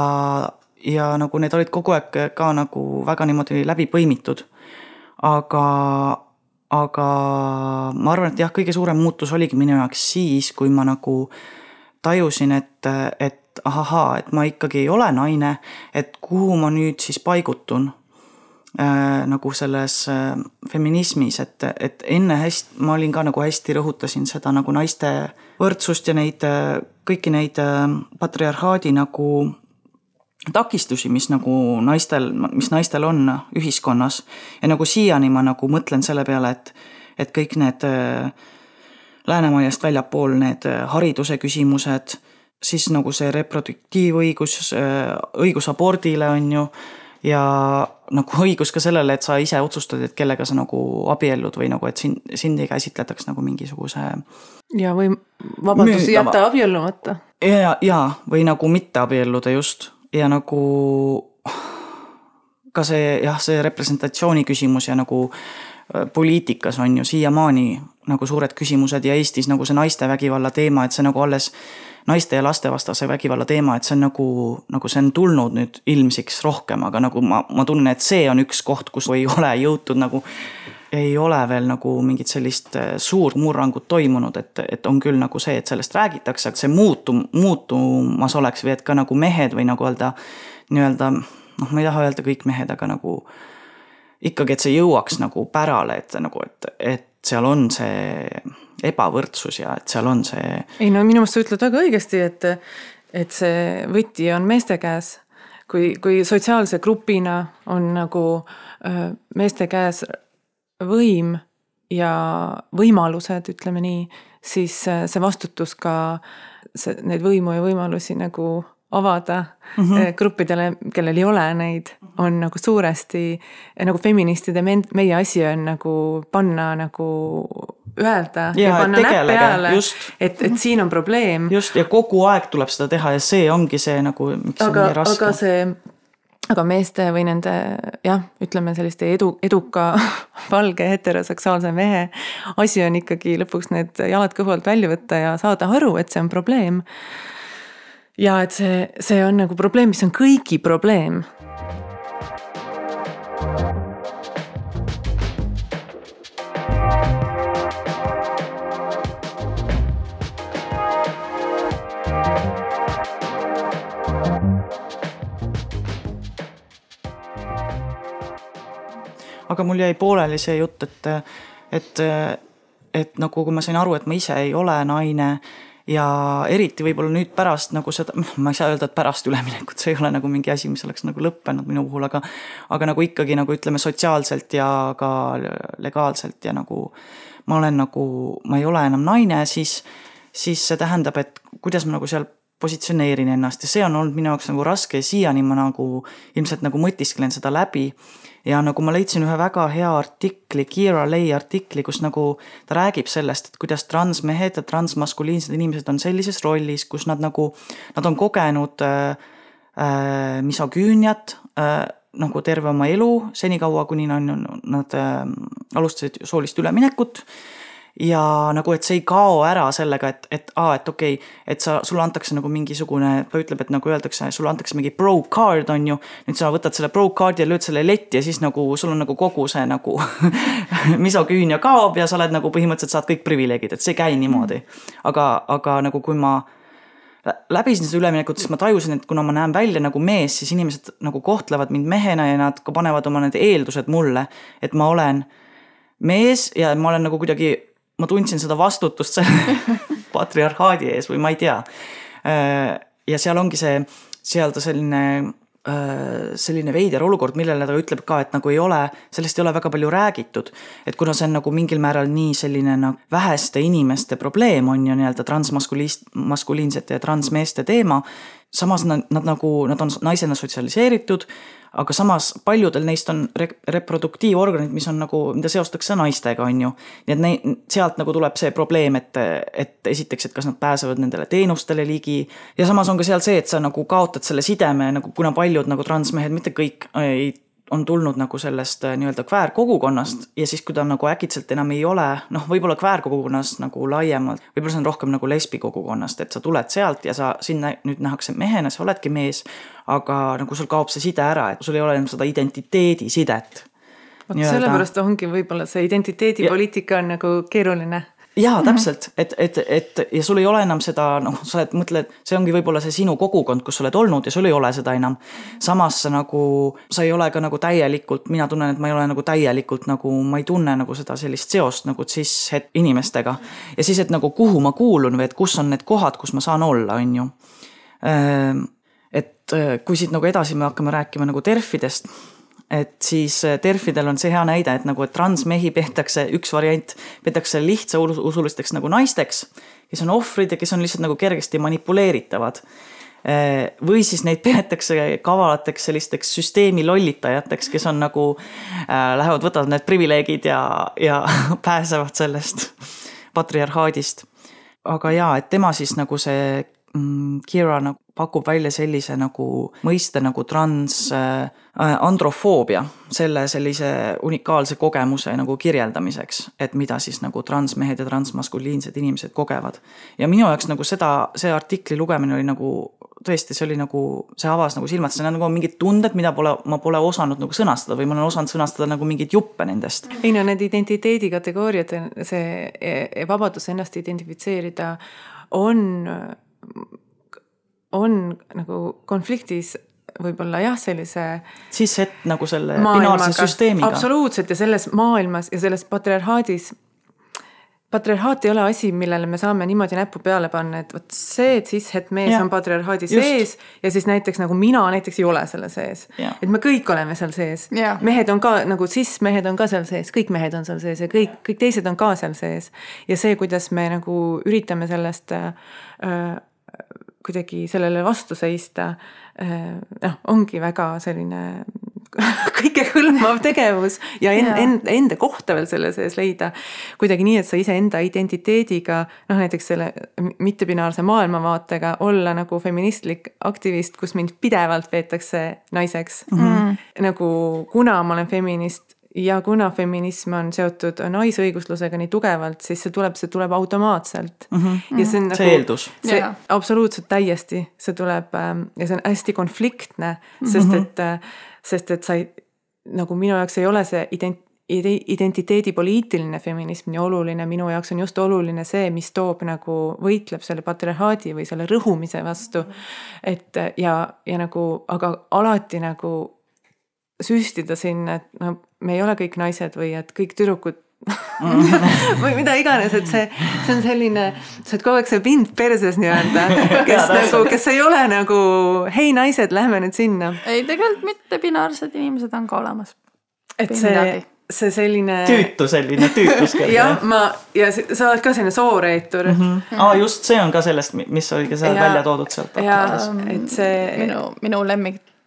ja nagu need olid kogu aeg ka nagu väga niimoodi läbi põimitud. aga aga ma arvan, et jah, kõige suurem muutus oligi minu jaoks siis, kui ma nagu tajusin, et, et ahahaa, et ma ikkagi ei ole naine, et kuhu ma nüüd siis paigutun äh, nagu selles äh, feminismis, et, et enne hästi, ma olin ka nagu hästi rõhutasin seda nagu naiste võrdsust ja neid, kõiki neid äh, patriarhaadi nagu takistusi, mis nagu naistel, mis naistel on ühiskonnas. ja nagu siiani ma nagu mõtlen selle peale, et, et kõik need äh, Läänemaiast väljapool need äh, hariduse küsimused, siis nagu see reproduktiivõigus, äh, õigus abordile on ju, ja nagu õigus ka sellele, et sa ise otsustad, et kellega sa nagu abiellud või nagu, et sind, sind ei käsitletaks nagu mingisuguse. ja või vabandust, jätta abiellumata. ja, ja või nagu mitte abielluda just ja nagu ka see jah, see representatsiooni küsimus ja nagu äh, poliitikas on ju siiamaani nagu suured küsimused ja Eestis nagu see naistevägivalla teema, et see nagu alles naiste ja lastevastase vägivalla teema, et see on nagu, nagu see on tulnud nüüd ilmsiks rohkem, aga nagu ma, ma tunnen, et see on üks koht, kus ei ole jõutud nagu ei ole veel nagu mingit sellist äh, suurt murrangut toimunud, et, et on küll nagu see, et sellest räägitakse, et see muutum-, muutumas oleks või et ka nagu mehed või nagu öelda nii-öelda noh, ma ei taha öelda kõik mehed, aga nagu ikkagi, et see jõuaks nagu pärale, et nagu, et, et seal on see ebavõrdsus ja et seal on see. ei no minu meelest sa ütled väga õigesti, et, et see võti on meeste käes. kui, kui sotsiaalse grupina on nagu meeste käes võim ja võimalused, ütleme nii, siis äh, see vastutus ka see, neid võimu ja võimalusi nagu avada mm -hmm. gruppidele, kellel ei ole neid, on nagu suuresti nagu feministide meie asi on nagu panna nagu öelda ja, ja panna näpp peale, et, et siin on probleem. just ja kogu aeg tuleb seda teha ja see ongi see nagu, miks aga, on nii raske. aga see aga meeste või nende jah, ütleme selliste edu, eduka valge heteroseksuaalse mehe asi on ikkagi lõpuks need jalad kõhu alt välja võtta ja saada aru, et see on probleem. ja et see, see on nagu probleem, mis on kõigi probleem aga mul jäi pooleli see jutt, et, et, et nagu kui ma sain aru, et ma ise ei ole naine ja eriti võib-olla nüüd pärast nagu seda, noh, ma ei saa öelda, et pärast üleminekut, see ei ole nagu mingi asi, mis oleks nagu lõppenud minu puhul, aga aga nagu ikkagi nagu ütleme sotsiaalselt ja ka legaalselt ja nagu ma olen nagu, ma ei ole enam naine, siis, siis see tähendab, et kuidas ma nagu seal positsioneerin ennast ja see on olnud minu jaoks nagu raske ja siiani ma nagu ilmselt nagu mõtisklen seda läbi ja nagu ma leidsin ühe väga hea artikli, Kiira Lei artikli, kus nagu ta räägib sellest, et kuidas transmehed ja transmaskuliinsed inimesed on sellises rollis, kus nad nagu, nad on kogenud äh, äh, misogüüniat äh, nagu terve oma elu, senikaua, kuni nad, nad äh, alustasid soolist üleminekut ja nagu, et see ei kao ära sellega, et, et aa, et okei okay,, et sa, sulle antakse nagu mingisugune, ta ütleb, et nagu öeldakse, sulle antakse mingi pro card on ju. nüüd sa võtad selle pro card'i ja lööd selle letti ja siis nagu sul on nagu kogu see nagu misoküünia kaob ja sa oled nagu põhimõtteliselt saad kõik privileegid, et see ei käi niimoodi. aga, aga nagu kui ma läbisin seda üleminekut, siis ma tajusin, et kuna ma näen välja nagu mees, siis inimesed nagu kohtlevad mind mehena ja nad ka panevad oma need eeldused mulle, et ma olen mees ja ma olen nagu kuidagi ma tundsin seda vastutust selle patriarhaadi ees või ma ei tea. ja seal ongi see, seal ta selline selline veider olukord, millele ta ütleb ka, et nagu ei ole, sellest ei ole väga palju räägitud. et kuna see on nagu mingil määral nii selline nagu väheste inimeste probleem on ju nii-öelda transmaskuliist-, maskuliinsete ja transmeeste teema, samas nad, nad nagu, nad on naisena sotsialiseeritud, aga samas paljudel neist on re-, reproduktiivorganid, mis on nagu, mida seostatakse naistega, on ju. nii et neid, sealt nagu tuleb see probleem, et, et esiteks, et kas nad pääsevad nendele teenustele ligi ja samas on ka seal see, et sa nagu kaotad selle sideme nagu, kuna paljud nagu transmehed, mitte kõik ei on tulnud nagu sellest äh, nii-öelda kväärkogukonnast ja siis, kui ta nagu äkitselt enam ei ole, noh, võib-olla kväärkogukonnast nagu laiemalt, võib-olla see on rohkem nagu lesbi kogukonnast, et sa tuled sealt ja sa sinna nüüd nähakse mehena, sa oledki mees, aga nagu sul kaob see side ära, et sul ei ole enam seda identiteedisidet. vot sellepärast ongi võib-olla see identiteedipoliitika on nagu keeruline jaa, mhm. täpselt, et, et, et ja sul ei ole enam seda, noh, sa oled, mõtled, see ongi võib-olla see sinu kogukond, kus sa oled olnud ja sul ei ole seda enam. samas sa nagu, sa ei ole ka nagu täielikult, mina tunnen, et ma ei ole nagu täielikult nagu, ma ei tunne nagu seda sellist seost nagu cis-het inimestega. ja siis, et nagu kuhu ma kuulun või et kus on need kohad, kus ma saan olla, on ju. Ehm, et kui siit nagu edasi me hakkame rääkima nagu terfidest et siis äh, terfidel on see hea näide, et nagu, et transmehi peetakse, üks variant, peetakse lihtsausulisteks nagu naisteks, kes on ohvrid ja kes on lihtsalt nagu kergesti manipuleeritavad. Äh, või siis neid peetakse kavalateks sellisteks süsteemi lollitajateks, kes on nagu äh,, lähevad, võtavad need privileegid ja, ja pääsevad sellest patriarhaadist. aga jaa, et tema siis nagu see Kira nagu pakub välja sellise nagu mõiste nagu trans äh, androfoobia, selle sellise unikaalse kogemuse nagu kirjeldamiseks, et mida siis nagu transmehed ja transmaskuliinsed inimesed kogevad. ja minu jaoks nagu seda, see artikli lugemine oli nagu tõesti, see oli nagu, see avas nagu silmad, see on nagu mingid tunded, mida pole, ma pole osanud nagu sõnastada või ma olen osanud sõnastada nagu mingeid juppe nendest. ei no need identiteedi kategooriad, see e, vabadus ennast identifitseerida on on nagu konfliktis võib-olla jah, sellise. siis et nagu selle binaarse süsteemiga. absoluutselt ja selles maailmas ja selles patriarhaadis. patriarhaat ei ole asi, millele me saame niimoodi näppu peale panna, et vot see, et siis het mees ja. on patriarhaadi Just. sees ja siis näiteks nagu mina näiteks ei ole selle sees. et me kõik oleme seal sees. mehed on ka nagu cis mehed on ka seal sees, kõik mehed on seal sees ja kõik, kõik teised on ka seal sees. ja see, kuidas me nagu üritame sellest äh, kuidagi sellele vastu seista, eh, noh, ongi väga selline kõikehõlmav tegevus ja en, en, enda kohta veel selle sees leida. kuidagi nii, et sa iseenda identiteediga, noh näiteks selle mittebinaarse maailmavaatega olla nagu feministlik aktivist, kus mind pidevalt peetakse naiseks mm. -hmm. nagu kuna ma olen feminist, ja kuna feminism on seotud naisõiguslusega nii tugevalt, siis see tuleb, see tuleb automaatselt mm. -hmm. ja see on nagu. see eeldus. see yeah. absoluutselt täiesti, see tuleb ähm, ja see on hästi konfliktne, sest mm -hmm. et, äh, sest et sa ei, nagu minu jaoks ei ole see ident-, identiteedipoliitiline feminism nii oluline, minu jaoks on just oluline see, mis toob nagu, võitleb selle patriarhaadi või selle rõhumise vastu. et ja, ja nagu, aga alati nagu süstida sinna, et no me ei ole kõik naised või et kõik tüdrukud või mida iganes, et see, see on selline, sa oled kogu aeg see pind perses nii-öelda, kes nagu, kes ei ole nagu hei naised, lähme nüüd sinna. ei, tegelikult mittepinaarsed inimesed on ka olemas. et see, see selline. tüütu selline tüütus küll. jah, ma ja sa oled ka selline sooreetur mm. -hmm. aa, just see on ka sellest, mis oli ka seal välja toodud sealt. jaa, et see. minu, minu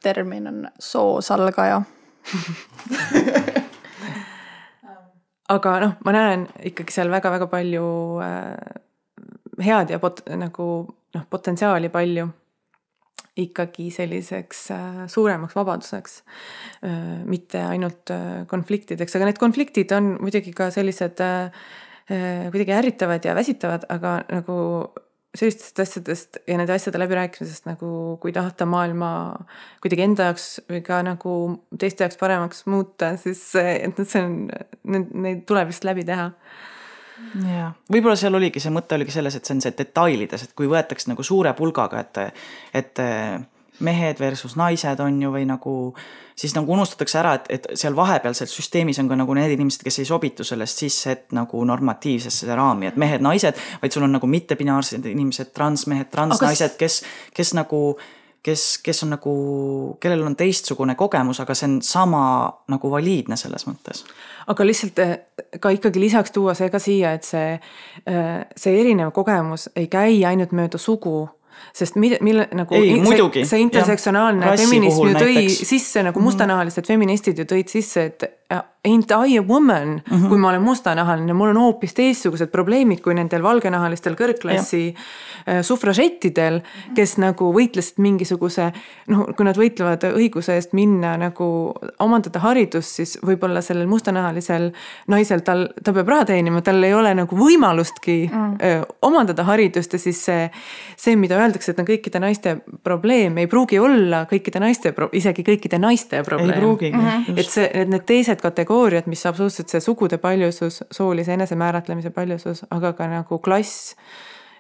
lemmiktermin on soosalgaja aga noh, ma näen ikkagi seal väga-väga palju äh, head ja pot-, nagu noh, potentsiaali palju ikkagi selliseks äh, suuremaks vabaduseks äh,. mitte ainult äh, konfliktideks, aga need konfliktid on muidugi ka sellised äh, äh kuidagi ärritavad ja väsitavad, aga nagu sellistest asjadest ja nende asjade läbirääkimisest nagu, kui tahta maailma kuidagi enda jaoks või ka nagu teiste jaoks paremaks muuta, siis et see on, neid tuleb vist läbi teha. Jah, võib-olla seal oligi see mõte oligi selles, et see on see detailides, et kui võetakse nagu suure pulgaga, et, et mehed versus naised on ju, või nagu siis nagu unustatakse ära, et, et seal vahepealses süsteemis on ka nagu need inimesed, kes ei sobitu sellest sisse, et nagu normatiivsesse raami, et mehed-naised, vaid sul on nagu mittepinaarsed inimesed, transmehed, transnaised, kes, kes nagu kes, kes on nagu, kellel on teistsugune kogemus, aga see on sama nagu valiidne selles mõttes. aga lihtsalt eh, ka ikkagi lisaks tuua see ka siia, et see, eh, see erinev kogemus ei käi ainult mööda sugu sest mille, mille nagu ei, see, muidugi, see intersektsionaalne feminism ju tõi näiteks. sisse nagu Mhm. mustanahalised feministid ju tõid sisse, et ain't I a woman mm, -hmm. kui ma olen mustanahaline, mul on hoopis teistsugused probleemid kui nendel valgenahalistel kõrgklassi ja. sufražettidel, kes nagu võitlesid mingisuguse noh, kui nad võitlevad õiguse eest minna nagu omandada haridust, siis võib-olla sellel mustanahalisel naisel tal, ta peab raha teenima, tal ei ole nagu võimalustki mm. öö, omandada haridust ja siis see, see, mida öeldakse, et on kõikide naiste probleem, ei pruugi olla kõikide naiste, isegi kõikide naiste probleem. ei pruugigi mm. -hmm. et see, et need teised teised kategooriad, mis absoluutselt see sugude paljusus, soolise enesemääratlemise paljusus, aga ka nagu klass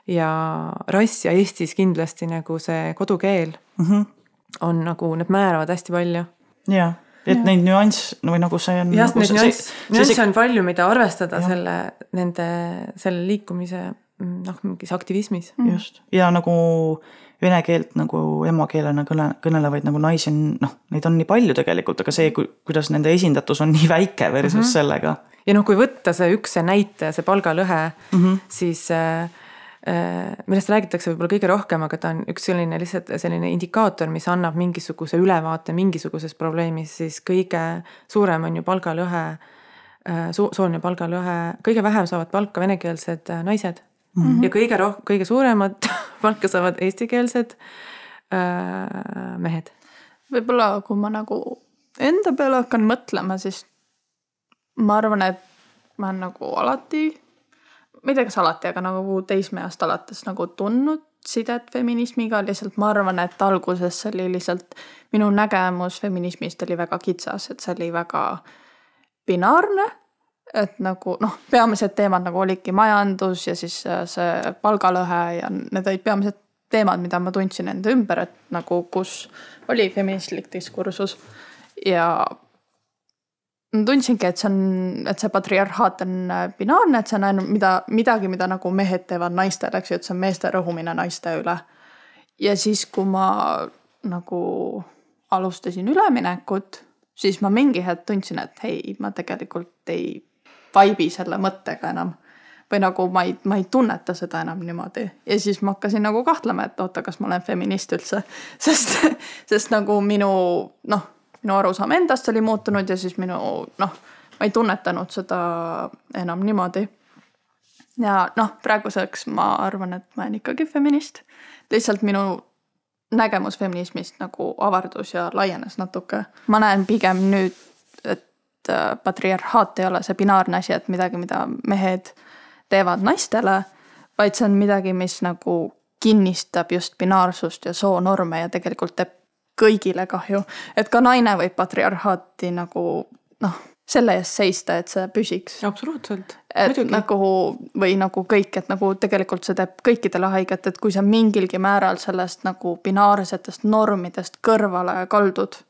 ja rass ja Eestis kindlasti nagu see kodukeel mm -hmm. on nagu, need määravad hästi palju. jah, et ja. neid nüanss no, või nagu see on. jah, nagu neid nüansse, nüansse on palju, mida arvestada ja. selle, nende, selle liikumise noh, mingis aktivismis mm.. just ja nagu vene keelt nagu emakeelena kõne, kõnelevaid nagu naisi on noh, neid on nii palju tegelikult, aga see, kuidas nende esindatus on nii väike versus mm -hmm. sellega. ja noh, kui võtta see üks see näite, see palgalõhe mm, -hmm. siis äh, millest räägitakse võib-olla kõige rohkem, aga ta on üks selline lihtsalt selline indikaator, mis annab mingisuguse ülevaate mingisugusest probleemist, siis kõige suurem on ju palgalõhe so, sooline palgalõhe, kõige vähem saavad palka venekeelsed naised mm. -hmm. ja kõige roh-, kõige suuremat palka saavad eestikeelsed äh, mehed. võib-olla, kui ma nagu enda peale hakkan mõtlema, siis ma arvan, et ma olen nagu alati, ma ei tea, kas alati, aga nagu teismeeast alates nagu tundnud sidet feminismiga, lihtsalt ma arvan, et alguses see oli lihtsalt, minu nägemus feminismist oli väga kitsas, et see oli väga binaarne et nagu noh, peamised teemad nagu olidki majandus ja siis see palgalõhe ja need olid peamised teemad, mida ma tundsin enda ümber, et nagu kus oli feministlik diskursus. ja ma tundsingi, et see on, et see patriarhaat on binaarne, et see on ainult mida, midagi, mida nagu mehed teevad naistele, eks ju, et see on meeste rõhumine naiste üle. ja siis, kui ma nagu alustasin üleminekut, siis ma mingi hetk tundsin, et hei, ma tegelikult ei vaibi selle mõttega enam. või nagu ma ei, ma ei tunneta seda enam niimoodi ja siis ma hakkasin nagu kahtlema, et oota, kas ma olen feminist üldse. sest, sest nagu minu noh, minu arusaam endast oli muutunud ja siis minu noh, ma ei tunnetanud seda enam niimoodi. ja noh, praeguseks ma arvan, et ma olen ikkagi feminist. lihtsalt minu nägemus feminismist nagu avardus ja laienes natuke. ma näen pigem nüüd, patriarhaat ei ole see binaarne asi, et midagi, mida mehed teevad naistele, vaid see on midagi, mis nagu kinnistab just binaarsust ja soonorme ja tegelikult teeb kõigile kahju. et ka naine võib patriarhaati nagu noh, selle eest seista, et see püsiks. absoluutselt. Muidugi. nagu või nagu kõik, et nagu tegelikult see teeb kõikidele haiget, et kui sa mingilgi määral sellest nagu binaarsetest normidest kõrvale kaldud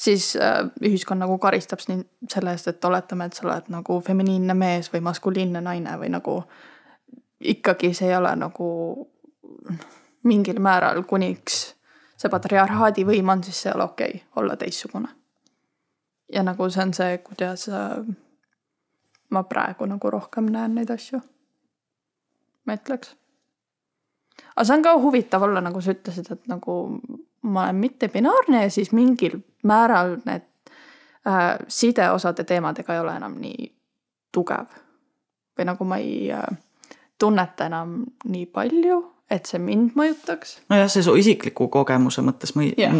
siis ühiskond nagu karistab sind selle eest, et oletame, et sa oled nagu feminiinne mees või maskuliinne naine või nagu ikkagi see ei ole nagu mingil määral, kuniks see patriarhaadi võim on, siis see ei ole okei okay, olla teistsugune. ja nagu see on see, kuidas ma praegu nagu rohkem näen neid asju. ma ütleks. aga see on ka huvitav olla, nagu sa ütlesid, et nagu ma olen mittebinaarne ja siis mingil määral need äh, sideosade teemadega ei ole enam nii tugev. või nagu ma ei äh, tunneta enam nii palju, et see mind mõjutaks. nojah, see su isikliku kogemuse mõttes mõi- yeah.,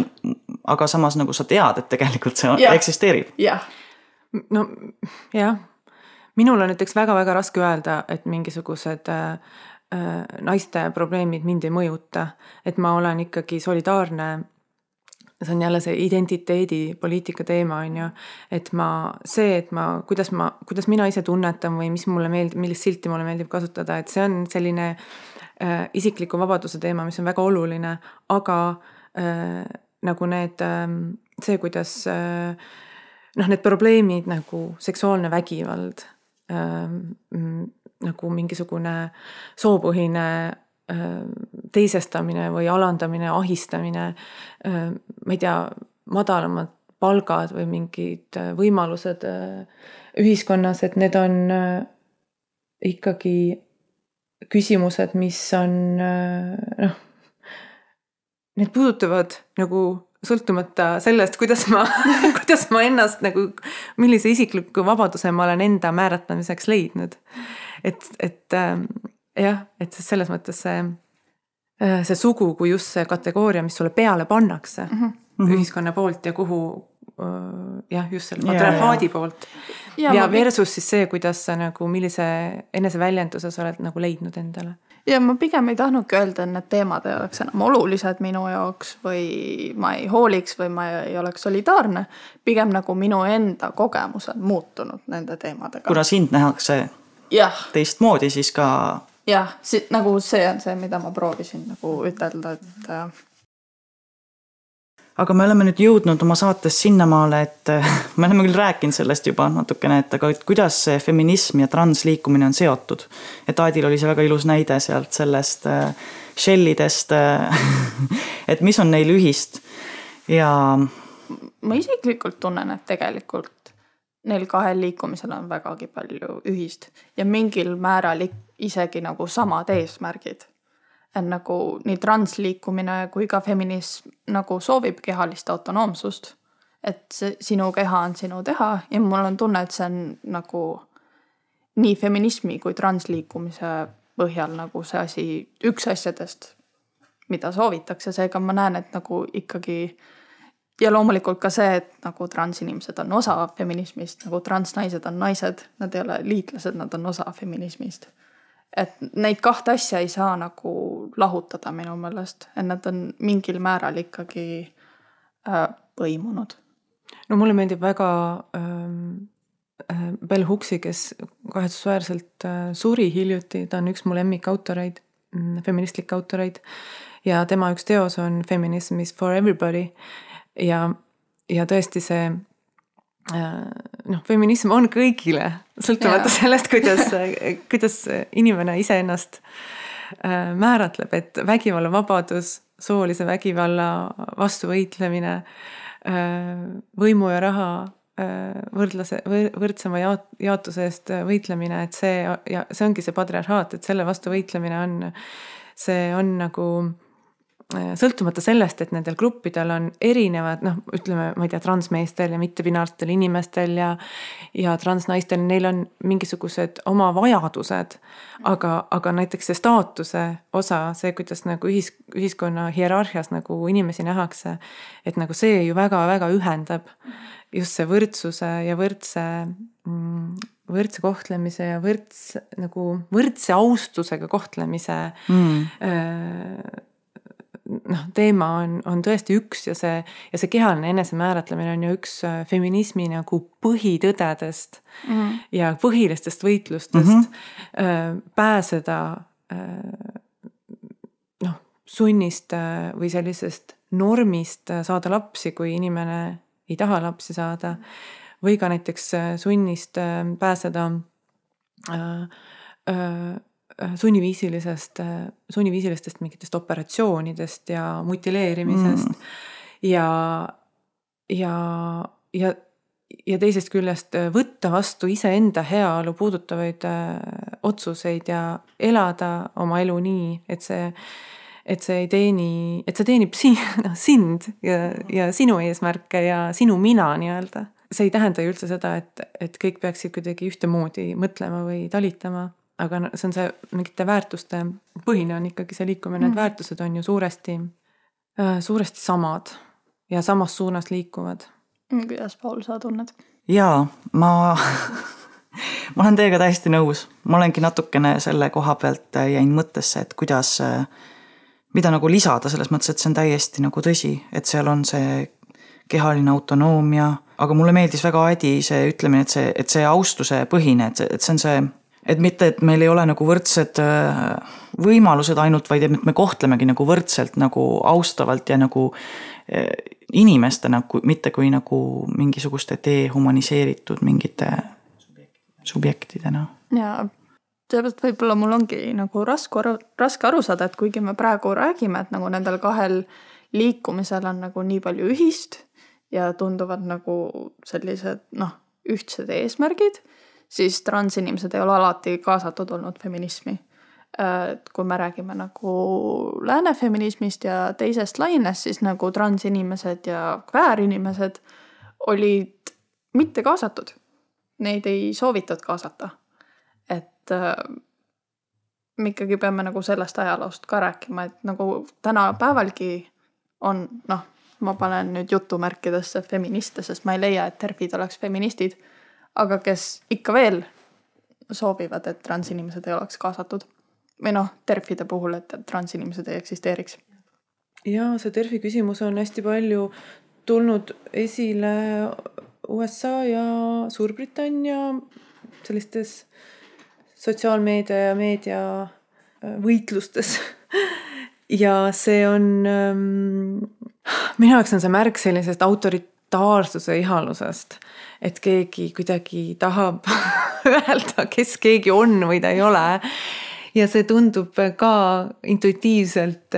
aga samas nagu sa tead, et tegelikult see yeah. eksisteerib. jah. no jah, minul on näiteks väga-väga raske öelda, et mingisugused äh, naiste probleemid mind ei mõjuta, et ma olen ikkagi solidaarne see on jälle see identiteedipoliitika teema, on ju. et ma, see, et ma, kuidas ma, kuidas mina ise tunnetan või mis mulle meeldib, millist silti mulle meeldib kasutada, et see on selline äh, isikliku vabaduse teema, mis on väga oluline, aga äh, nagu need äh,, see, kuidas äh, noh, need probleemid nagu seksuaalne vägivald äh,, nagu mingisugune soopõhine teisestamine või alandamine, ahistamine ma ei tea, madalamad palgad või mingid võimalused ühiskonnas, et need on ikkagi küsimused, mis on noh, need puudutavad nagu sõltumata sellest, kuidas ma kuidas ma ennast nagu, millise isikliku vabaduse ma olen enda määratlemiseks leidnud. et, et ähm, jah, et selles mõttes see, see sugu kui just see kategooria, mis sulle peale pannakse mm -hmm. ühiskonna poolt ja kuhu jah, just selle patriarhaadi poolt. ja, ja versus siis see, kuidas sa nagu, millise eneseväljenduse sa oled nagu leidnud endale. ja ma pigem ei tahtnudki öelda, et need teemad ei oleks enam olulised minu jaoks või ma ei hooliks või ma ei oleks solidaarne. pigem nagu minu enda kogemus on muutunud nende teemadega. kuna sind nähakse teistmoodi, siis ka. Jah, nagu see on see, mida ma proovisin nagu ütelda, et aga me oleme nüüd jõudnud oma saates sinnamaale, et äh, me oleme küll rääkinud sellest juba natukene, et aga et kuidas see feminism ja transliikumine on seotud. et Aadil oli see väga ilus näide sealt sellest äh, shellidest äh, et mis on neil ühist ja. ma isiklikult tunnen, et tegelikult neil kahel liikumisel on vägagi palju ühist ja mingil määral isegi nagu samad eesmärgid. Et nagu nii transliikumine kui ka feminism nagu soovib kehalist autonoomsust. et see sinu keha on sinu teha ja mul on tunne, et see on nagu nii feminismi kui transliikumise põhjal nagu see asi, üks asjadest, mida soovitakse, seega ma näen, et nagu ikkagi ja loomulikult ka see, et nagu transinimesed on osa feminismist, nagu transnaised on naised, nad ei ole liitlased, nad on osa feminismist et neid kahte asja ei saa nagu lahutada minu meelest, et nad on mingil määral ikkagi äh, põimunud. no mulle meeldib väga ähm, äh, Bell Hooksi, kes kahetsusväärselt äh, suri hiljuti, ta on üks mu lemmikautoreid, mm, feministlikke autoreid. ja tema üks teos on Feminism is for everybody ja, ja tõesti see noh, feminism on kõigile, sõltumata yeah. sellest, kuidas, kuidas inimene iseennast äh, määratleb, et vägivallavabadus, soolise vägivalla vastu võitlemine, äh, võimu ja raha võrdlase, võrdsema jaot-, jaotuse eest võitlemine, et see ja see ongi see patriarhaat, et selle vastu võitlemine on, see on nagu Äh, sõltumata sellest, et nendel gruppidel on erinevad noh, ütleme, ma ei tea, transmeestel ja mittebinaarstel inimestel ja ja transnaistel, neil on mingisugused oma vajadused. aga, aga näiteks see staatuse osa, see, kuidas nagu ühis, ühiskonna hierarhias nagu inimesi nähakse, et nagu see ju väga-väga ühendab just see võrdsuse ja võrdse mm, võrdse kohtlemise ja võrds nagu võrdse austusega kohtlemise mm. äh, noh, teema on, on tõesti üks ja see, ja see kehaline enesemääratlemine on ju üks äh, feminismi nagu põhitõdedest mm -hmm. ja põhilistest võitlustest mm -hmm. pääseda äh, noh, sunnist või sellisest normist saada lapsi, kui inimene ei taha lapsi saada. või ka näiteks sunnist pääseda sunniviisilisest, äh, sunniviisilistest mingitest operatsioonidest ja mutileerimisest mm. ja, ja, ja, ja teisest küljest äh, võtta vastu iseenda heaolu puudutavaid otsuseid ja elada oma elu nii, et see et see ei teeni, et see teenib si-, noh sind ja, ja sinu eesmärke ja sinu mina nii-öelda. see ei tähenda ju üldse seda, et, et kõik peaksid kuidagi ühtemoodi mõtlema või talitama aga see on see mingite väärtuste põhine on ikkagi see liikumine, need mm. väärtused on ju suuresti, äh, suuresti samad ja samas suunas liikuvad. Mm, kuidas, Paul, sa tunned? jaa, ma ma olen teiega täiesti nõus, ma olengi natukene selle koha pealt äh, jäin mõttesse, et kuidas, äh, mida nagu lisada, selles mõttes, et see on täiesti nagu tõsi, et seal on see kehaline autonoomia, aga mulle meeldis väga Adi see ütlemine, et see, et see austuse põhine, et see, et see on see et mitte, et meil ei ole nagu võrdsed äh, võimalused ainult, vaid et me kohtlemegi nagu võrdselt nagu austavalt ja nagu äh, inimestena, mitte kui nagu mingisuguste dehumaniseeritud mingite subjektidena. ja seepärast võib-olla mul ongi nagu raske aru, raske aru saada, et kuigi me praegu räägime, et nagu nendel kahel liikumisel on nagu nii palju ühist ja tunduvad nagu sellised noh, ühtsed eesmärgid, siis transinimesed ei ole alati kaasatud olnud feminismi. et kui me räägime nagu lääne feminismist ja teisest lainest, siis nagu transinimesed ja kväärinimesed olid mitte kaasatud. Neid ei soovitud kaasata. et äh, me ikkagi peame nagu sellest ajaloost ka rääkima, et nagu tänapäevalgi on noh, ma panen nüüd jutumärkidesse feministe, sest ma ei leia, et terfid oleks feministid. Aga kes ikka veel soovivad, et transinimesed ei oleks kaasatud. või noh, terfide puhul, et transinimesed ei eksisteeriks. ja see terfi küsimus on hästi palju tulnud esile USA ja Suurbritannia sellistes sotsiaalmeedia ja meedia äh, võitlustes ja see on ähm, minu jaoks on see märk sellisest autoritaarsuse ihalusest, et keegi kuidagi tahab öelda, kes keegi on või ta ei ole. ja see tundub ka intuitiivselt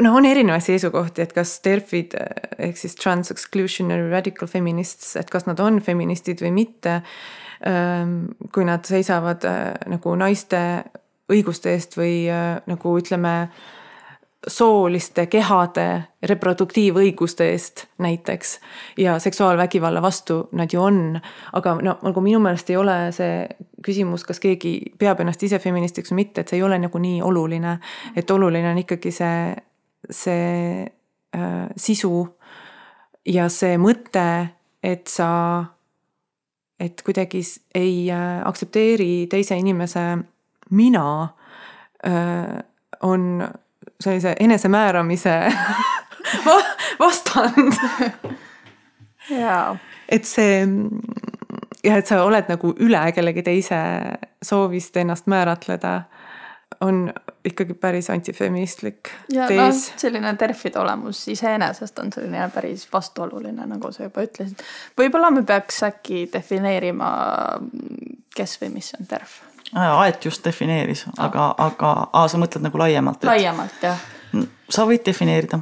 noh, on erinevaid seisukohti, et kas terfid ehk siis trans exclusionary radical feminists, et kas nad on feministid või mitte. kui nad seisavad nagu naiste õiguste eest või nagu ütleme sooliste kehade reproduktiivõiguste eest näiteks ja seksuaalvägivalla vastu nad ju on. aga no nagu minu meelest ei ole see küsimus, kas keegi peab ennast ise feministiks või mitte, et see ei ole nagu nii oluline. et oluline on ikkagi see, see äh, sisu ja see mõte, et sa, et kuidagi ei äh, aktsepteeri teise inimese mina äh, on sellise enesemääramise vastand. jaa. et see ja et sa oled nagu üle kellegi teise soovist ennast määratleda, on ikkagi päris antifeministlik ja tees no,. selline terfide olemus iseenesest on selline päris vastuoluline, nagu sa juba ütlesid. võib-olla me peaks äkki defineerima, kes või mis on terf Aet just defineeris, aga, aga aa, sa mõtled nagu laiemalt? laiemalt jah. sa võid defineerida.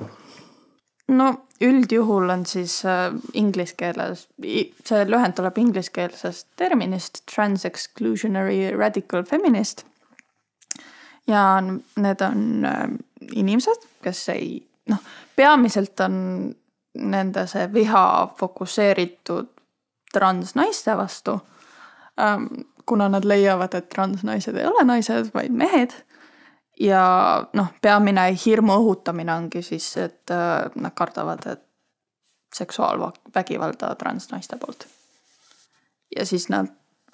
no üldjuhul on siis äh, inglise keeles, see lühend tuleb ingliskeelsest terminist trans exclusionary radical feminist. ja need on äh, inimesed, kes ei noh, peamiselt on nende see viha fokusseeritud transnaiste vastu ähm, kuna nad leiavad, et transnaised ei ole naised, vaid mehed. ja noh, peamine hirmu õhutamine ongi siis, et äh, nad kardavad, et seksuaalvägivalda transnaiste poolt. ja siis nad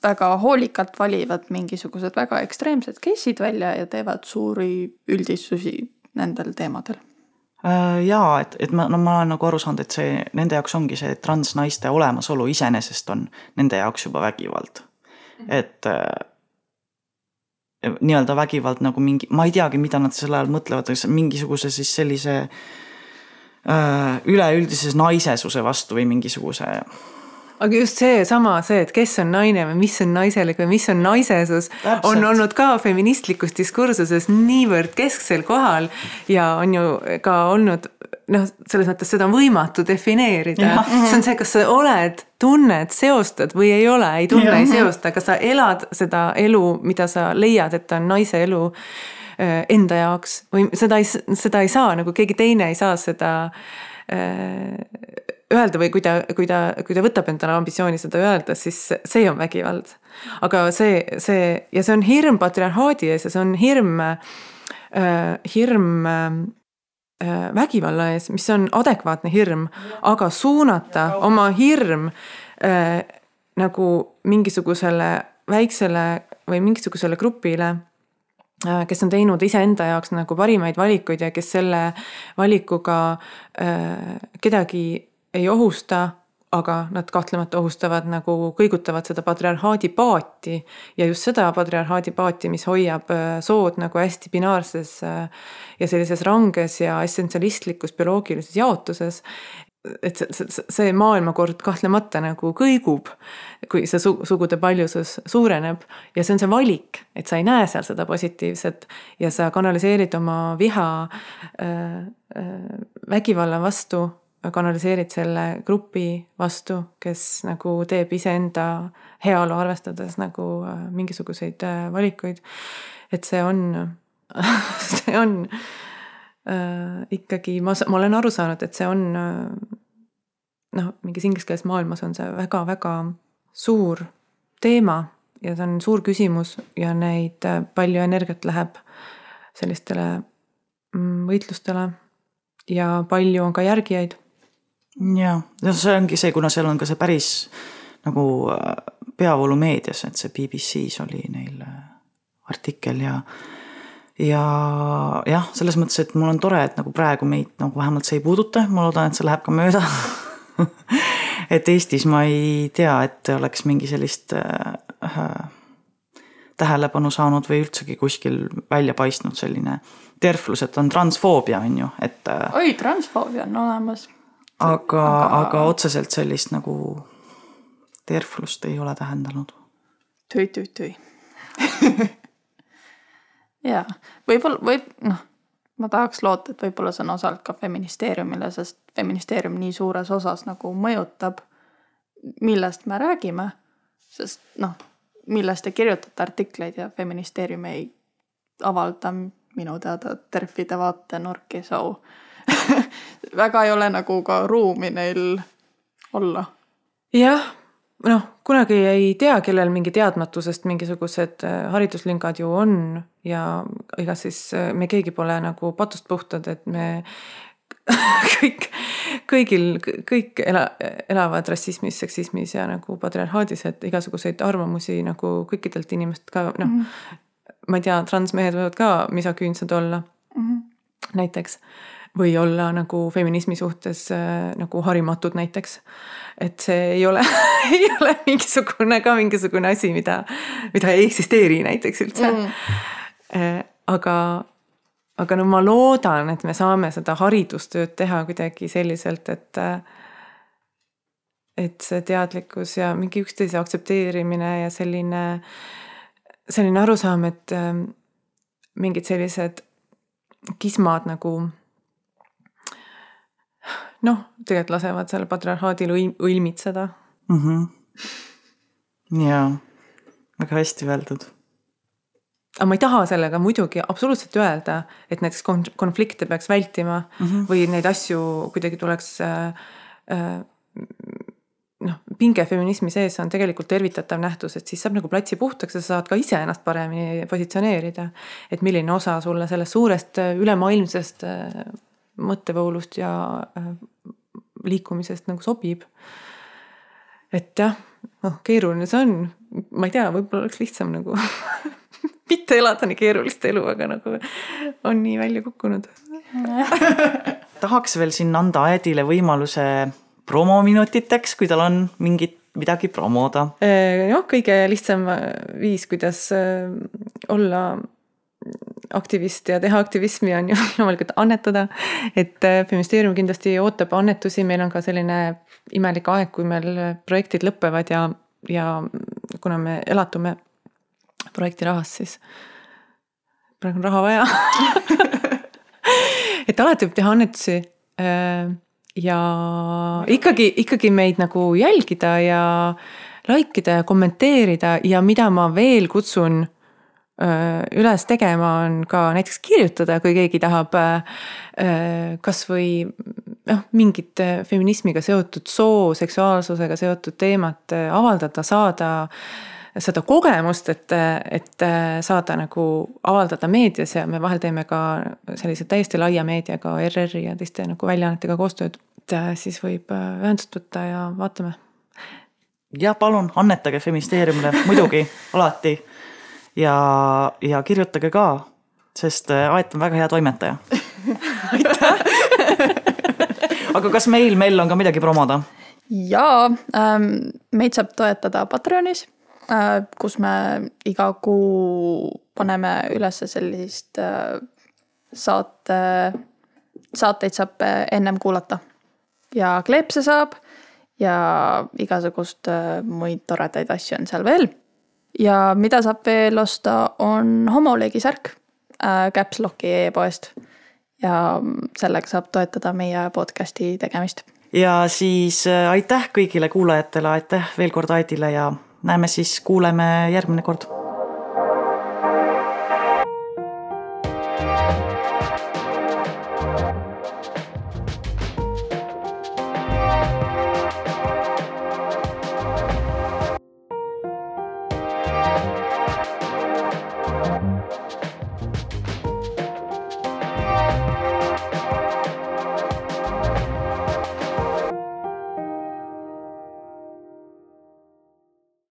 väga hoolikalt valivad mingisugused väga ekstreemsed case'id välja ja teevad suuri üldistusi nendel teemadel äh, jaa, et, et ma, no ma olen nagu aru saanud, et see nende jaoks ongi see transnaiste olemasolu iseenesest on nende jaoks juba vägivald et äh, nii-öelda vägivald nagu mingi, ma ei teagi, mida nad selle all mõtlevad, kas mingisuguse siis sellise äh, üleüldises naisesuse vastu või mingisuguse aga just seesama, see, et kes on naine või mis on naiselik või mis on naisesus, on olnud ka feministlikus diskursuses niivõrd kesksel kohal ja on ju ka olnud noh, selles mõttes seda on võimatu defineerida. see on see, kas sa oled, tunned, seostad või ei ole, ei tunne, ei seosta, kas sa elad seda elu, mida sa leiad, et on naise elu äh, enda jaoks? Või seda ei, seda ei saa nagu keegi teine ei saa seda äh, öelda või kui ta, kui ta, kui ta võtab endale ambitsiooni seda öelda, siis see on vägivald. aga see, see ja see on hirm patriarhaadi ees ja see on hirm äh,, hirm äh, vägivalla ees, mis on adekvaatne hirm, aga suunata oma hirm äh, nagu mingisugusele väiksele või mingisugusele grupile äh, kes on teinud iseenda jaoks nagu parimaid valikuid ja kes selle valikuga äh, kedagi ei ohusta, aga nad kahtlemata ohustavad nagu, kõigutavad seda patriarhaadi paati ja just seda patriarhaadi paati, mis hoiab äh, sood nagu hästi binaarses äh, ja sellises ranges ja essentsialistlikus bioloogilises jaotuses. Et see, see, see maailmakord kahtlemata nagu kõigub, kui see su sugude paljusus suureneb ja see on see valik, et sa ei näe seal seda positiivset ja sa kanaliseerid oma viha äh, äh, vägivalla vastu kanaliseerid selle grupi vastu, kes nagu teeb iseenda heaolu arvestades nagu äh, mingisuguseid äh, valikuid. et see on see on äh, ikkagi, ma, ma olen aru saanud, et see on äh, noh, mingis ingliskeelses maailmas on see väga-väga suur teema ja see on suur küsimus ja neid palju energiat läheb sellistele mm, võitlustele ja palju on ka järgijaid ja, ja see ongi see, kuna seal on ka see päris nagu äh, peavoolumeedias, et see BBC-s oli neil äh, artikkel ja ja jah, selles mõttes, et mul on tore, et nagu praegu meid nagu vähemalt see ei puuduta, ma loodan, et see läheb ka mööda. Et Eestis ma ei tea, et oleks mingi sellist äh, tähelepanu saanud või üldsegi kuskil välja paistnud selline terflus, et on transfoobia, on ju, et. Äh, oi, transfoobia on olemas aga, aga, otseselt sellist nagu terflust ei ole tähendanud. tüi, tüi, tüi jaa, võib-olla, võib, noh, ma tahaks loota, et võib-olla see on osalt ka feministeeriumile, sest feministeerium nii suures osas nagu mõjutab, millest me räägime. sest noh, millest te kirjutate artikleid ja feministeerium ei avalda minu teada terfide vaatenurki, so väga ei ole nagu ka ruumi neil olla. jah, noh, kunagi ei tea, kellel mingi teadmatusest mingisugused äh, hariduslüngad ju on ja ega siis äh, me keegi pole nagu patust puhtad, et me kõik, kõigil, kõik ela, elavad rassismis, seksismis ja nagu patriarhaadis, et igasuguseid arvamusi nagu kõikidelt inimestelt ka noh mm -hmm., ma ei tea, transmehed võivad ka misaküünsed olla mm. -hmm. näiteks või olla nagu feminismi suhtes äh, nagu harimatud näiteks. et see ei ole ei ole mingisugune ka mingisugune asi, mida, mida ei eksisteeri näiteks üldse mm.. Äh, aga, aga no ma loodan, et me saame seda haridustööd teha kuidagi selliselt, et et see teadlikkus ja mingi üksteise aktsepteerimine ja selline, selline arusaam, et äh, mingid sellised kismad nagu noh, tegelikult lasevad seal patriarhaadil õilmitseda mm. -hmm. jaa, väga hästi öeldud. aga ma ei taha sellega muidugi absoluutselt öelda, et näiteks konflikte peaks vältima mm -hmm. või neid asju kuidagi tuleks äh, äh, noh, pinge feminismi sees on tegelikult tervitatav nähtus, et siis saab nagu platsi puhtaks ja sa saad ka ise ennast paremini positsioneerida. et milline osa sulle sellest suurest ülemaailmsest äh, mõttevoolust ja äh, liikumisest nagu sobib. et jah, noh, keeruline see on, ma ei tea, võib-olla oleks lihtsam nagu mitte elada nii keerulist elu, aga nagu on nii välja kukkunud tahaks veel siin anda Aedile võimaluse promominutiteks, kui tal on mingit midagi promoda. Jah, kõige lihtsam viis, kuidas äh, olla aktivist ja teha aktivismi on ju loomulikult annetada. et äh, Feministeerium kindlasti ootab annetusi, meil on ka selline imelik aeg, kui meil projektid lõpevad ja, ja kuna me elatume projekti rahast, siis praegu on raha vaja et alati võib teha annetusi. Äh, ja ikkagi, ikkagi meid nagu jälgida ja like ida ja kommenteerida ja mida ma veel kutsun üles tegema, on ka näiteks kirjutada, kui keegi tahab kasvõi noh, mingit feminismiga seotud soo, seksuaalsusega seotud teemat avaldada, saada seda kogemust, et, et saada nagu avaldada meedias ja me vahel teeme ka sellise täiesti laia meediaga, ERR-i ja teiste nagu väljaannetega koostööd. et siis võib ühendust võtta ja vaatame. jah, palun annetage Feministeeriumile, muidugi, alati ja, ja kirjutage ka, sest äh, Aet on väga hea toimetaja aga kas meil, Mell, on ka midagi promoda? ja ähm, meid saab toetada Patreonis äh,, kus me iga kuu paneme üles sellist äh, saate, saateid saab äh, ennem kuulata. ja kleepse saab ja igasugust äh, muid toredaid asju on seal veel. Ja mida saab veel osta, on homoleegi särk äh, Caps Locki e-poest. ja sellega saab toetada meie podcast'i tegemist ja siis äh, aitäh kõigile kuulajatele, aitäh veel kord Aidile ja näeme siis, kuuleme järgmine kord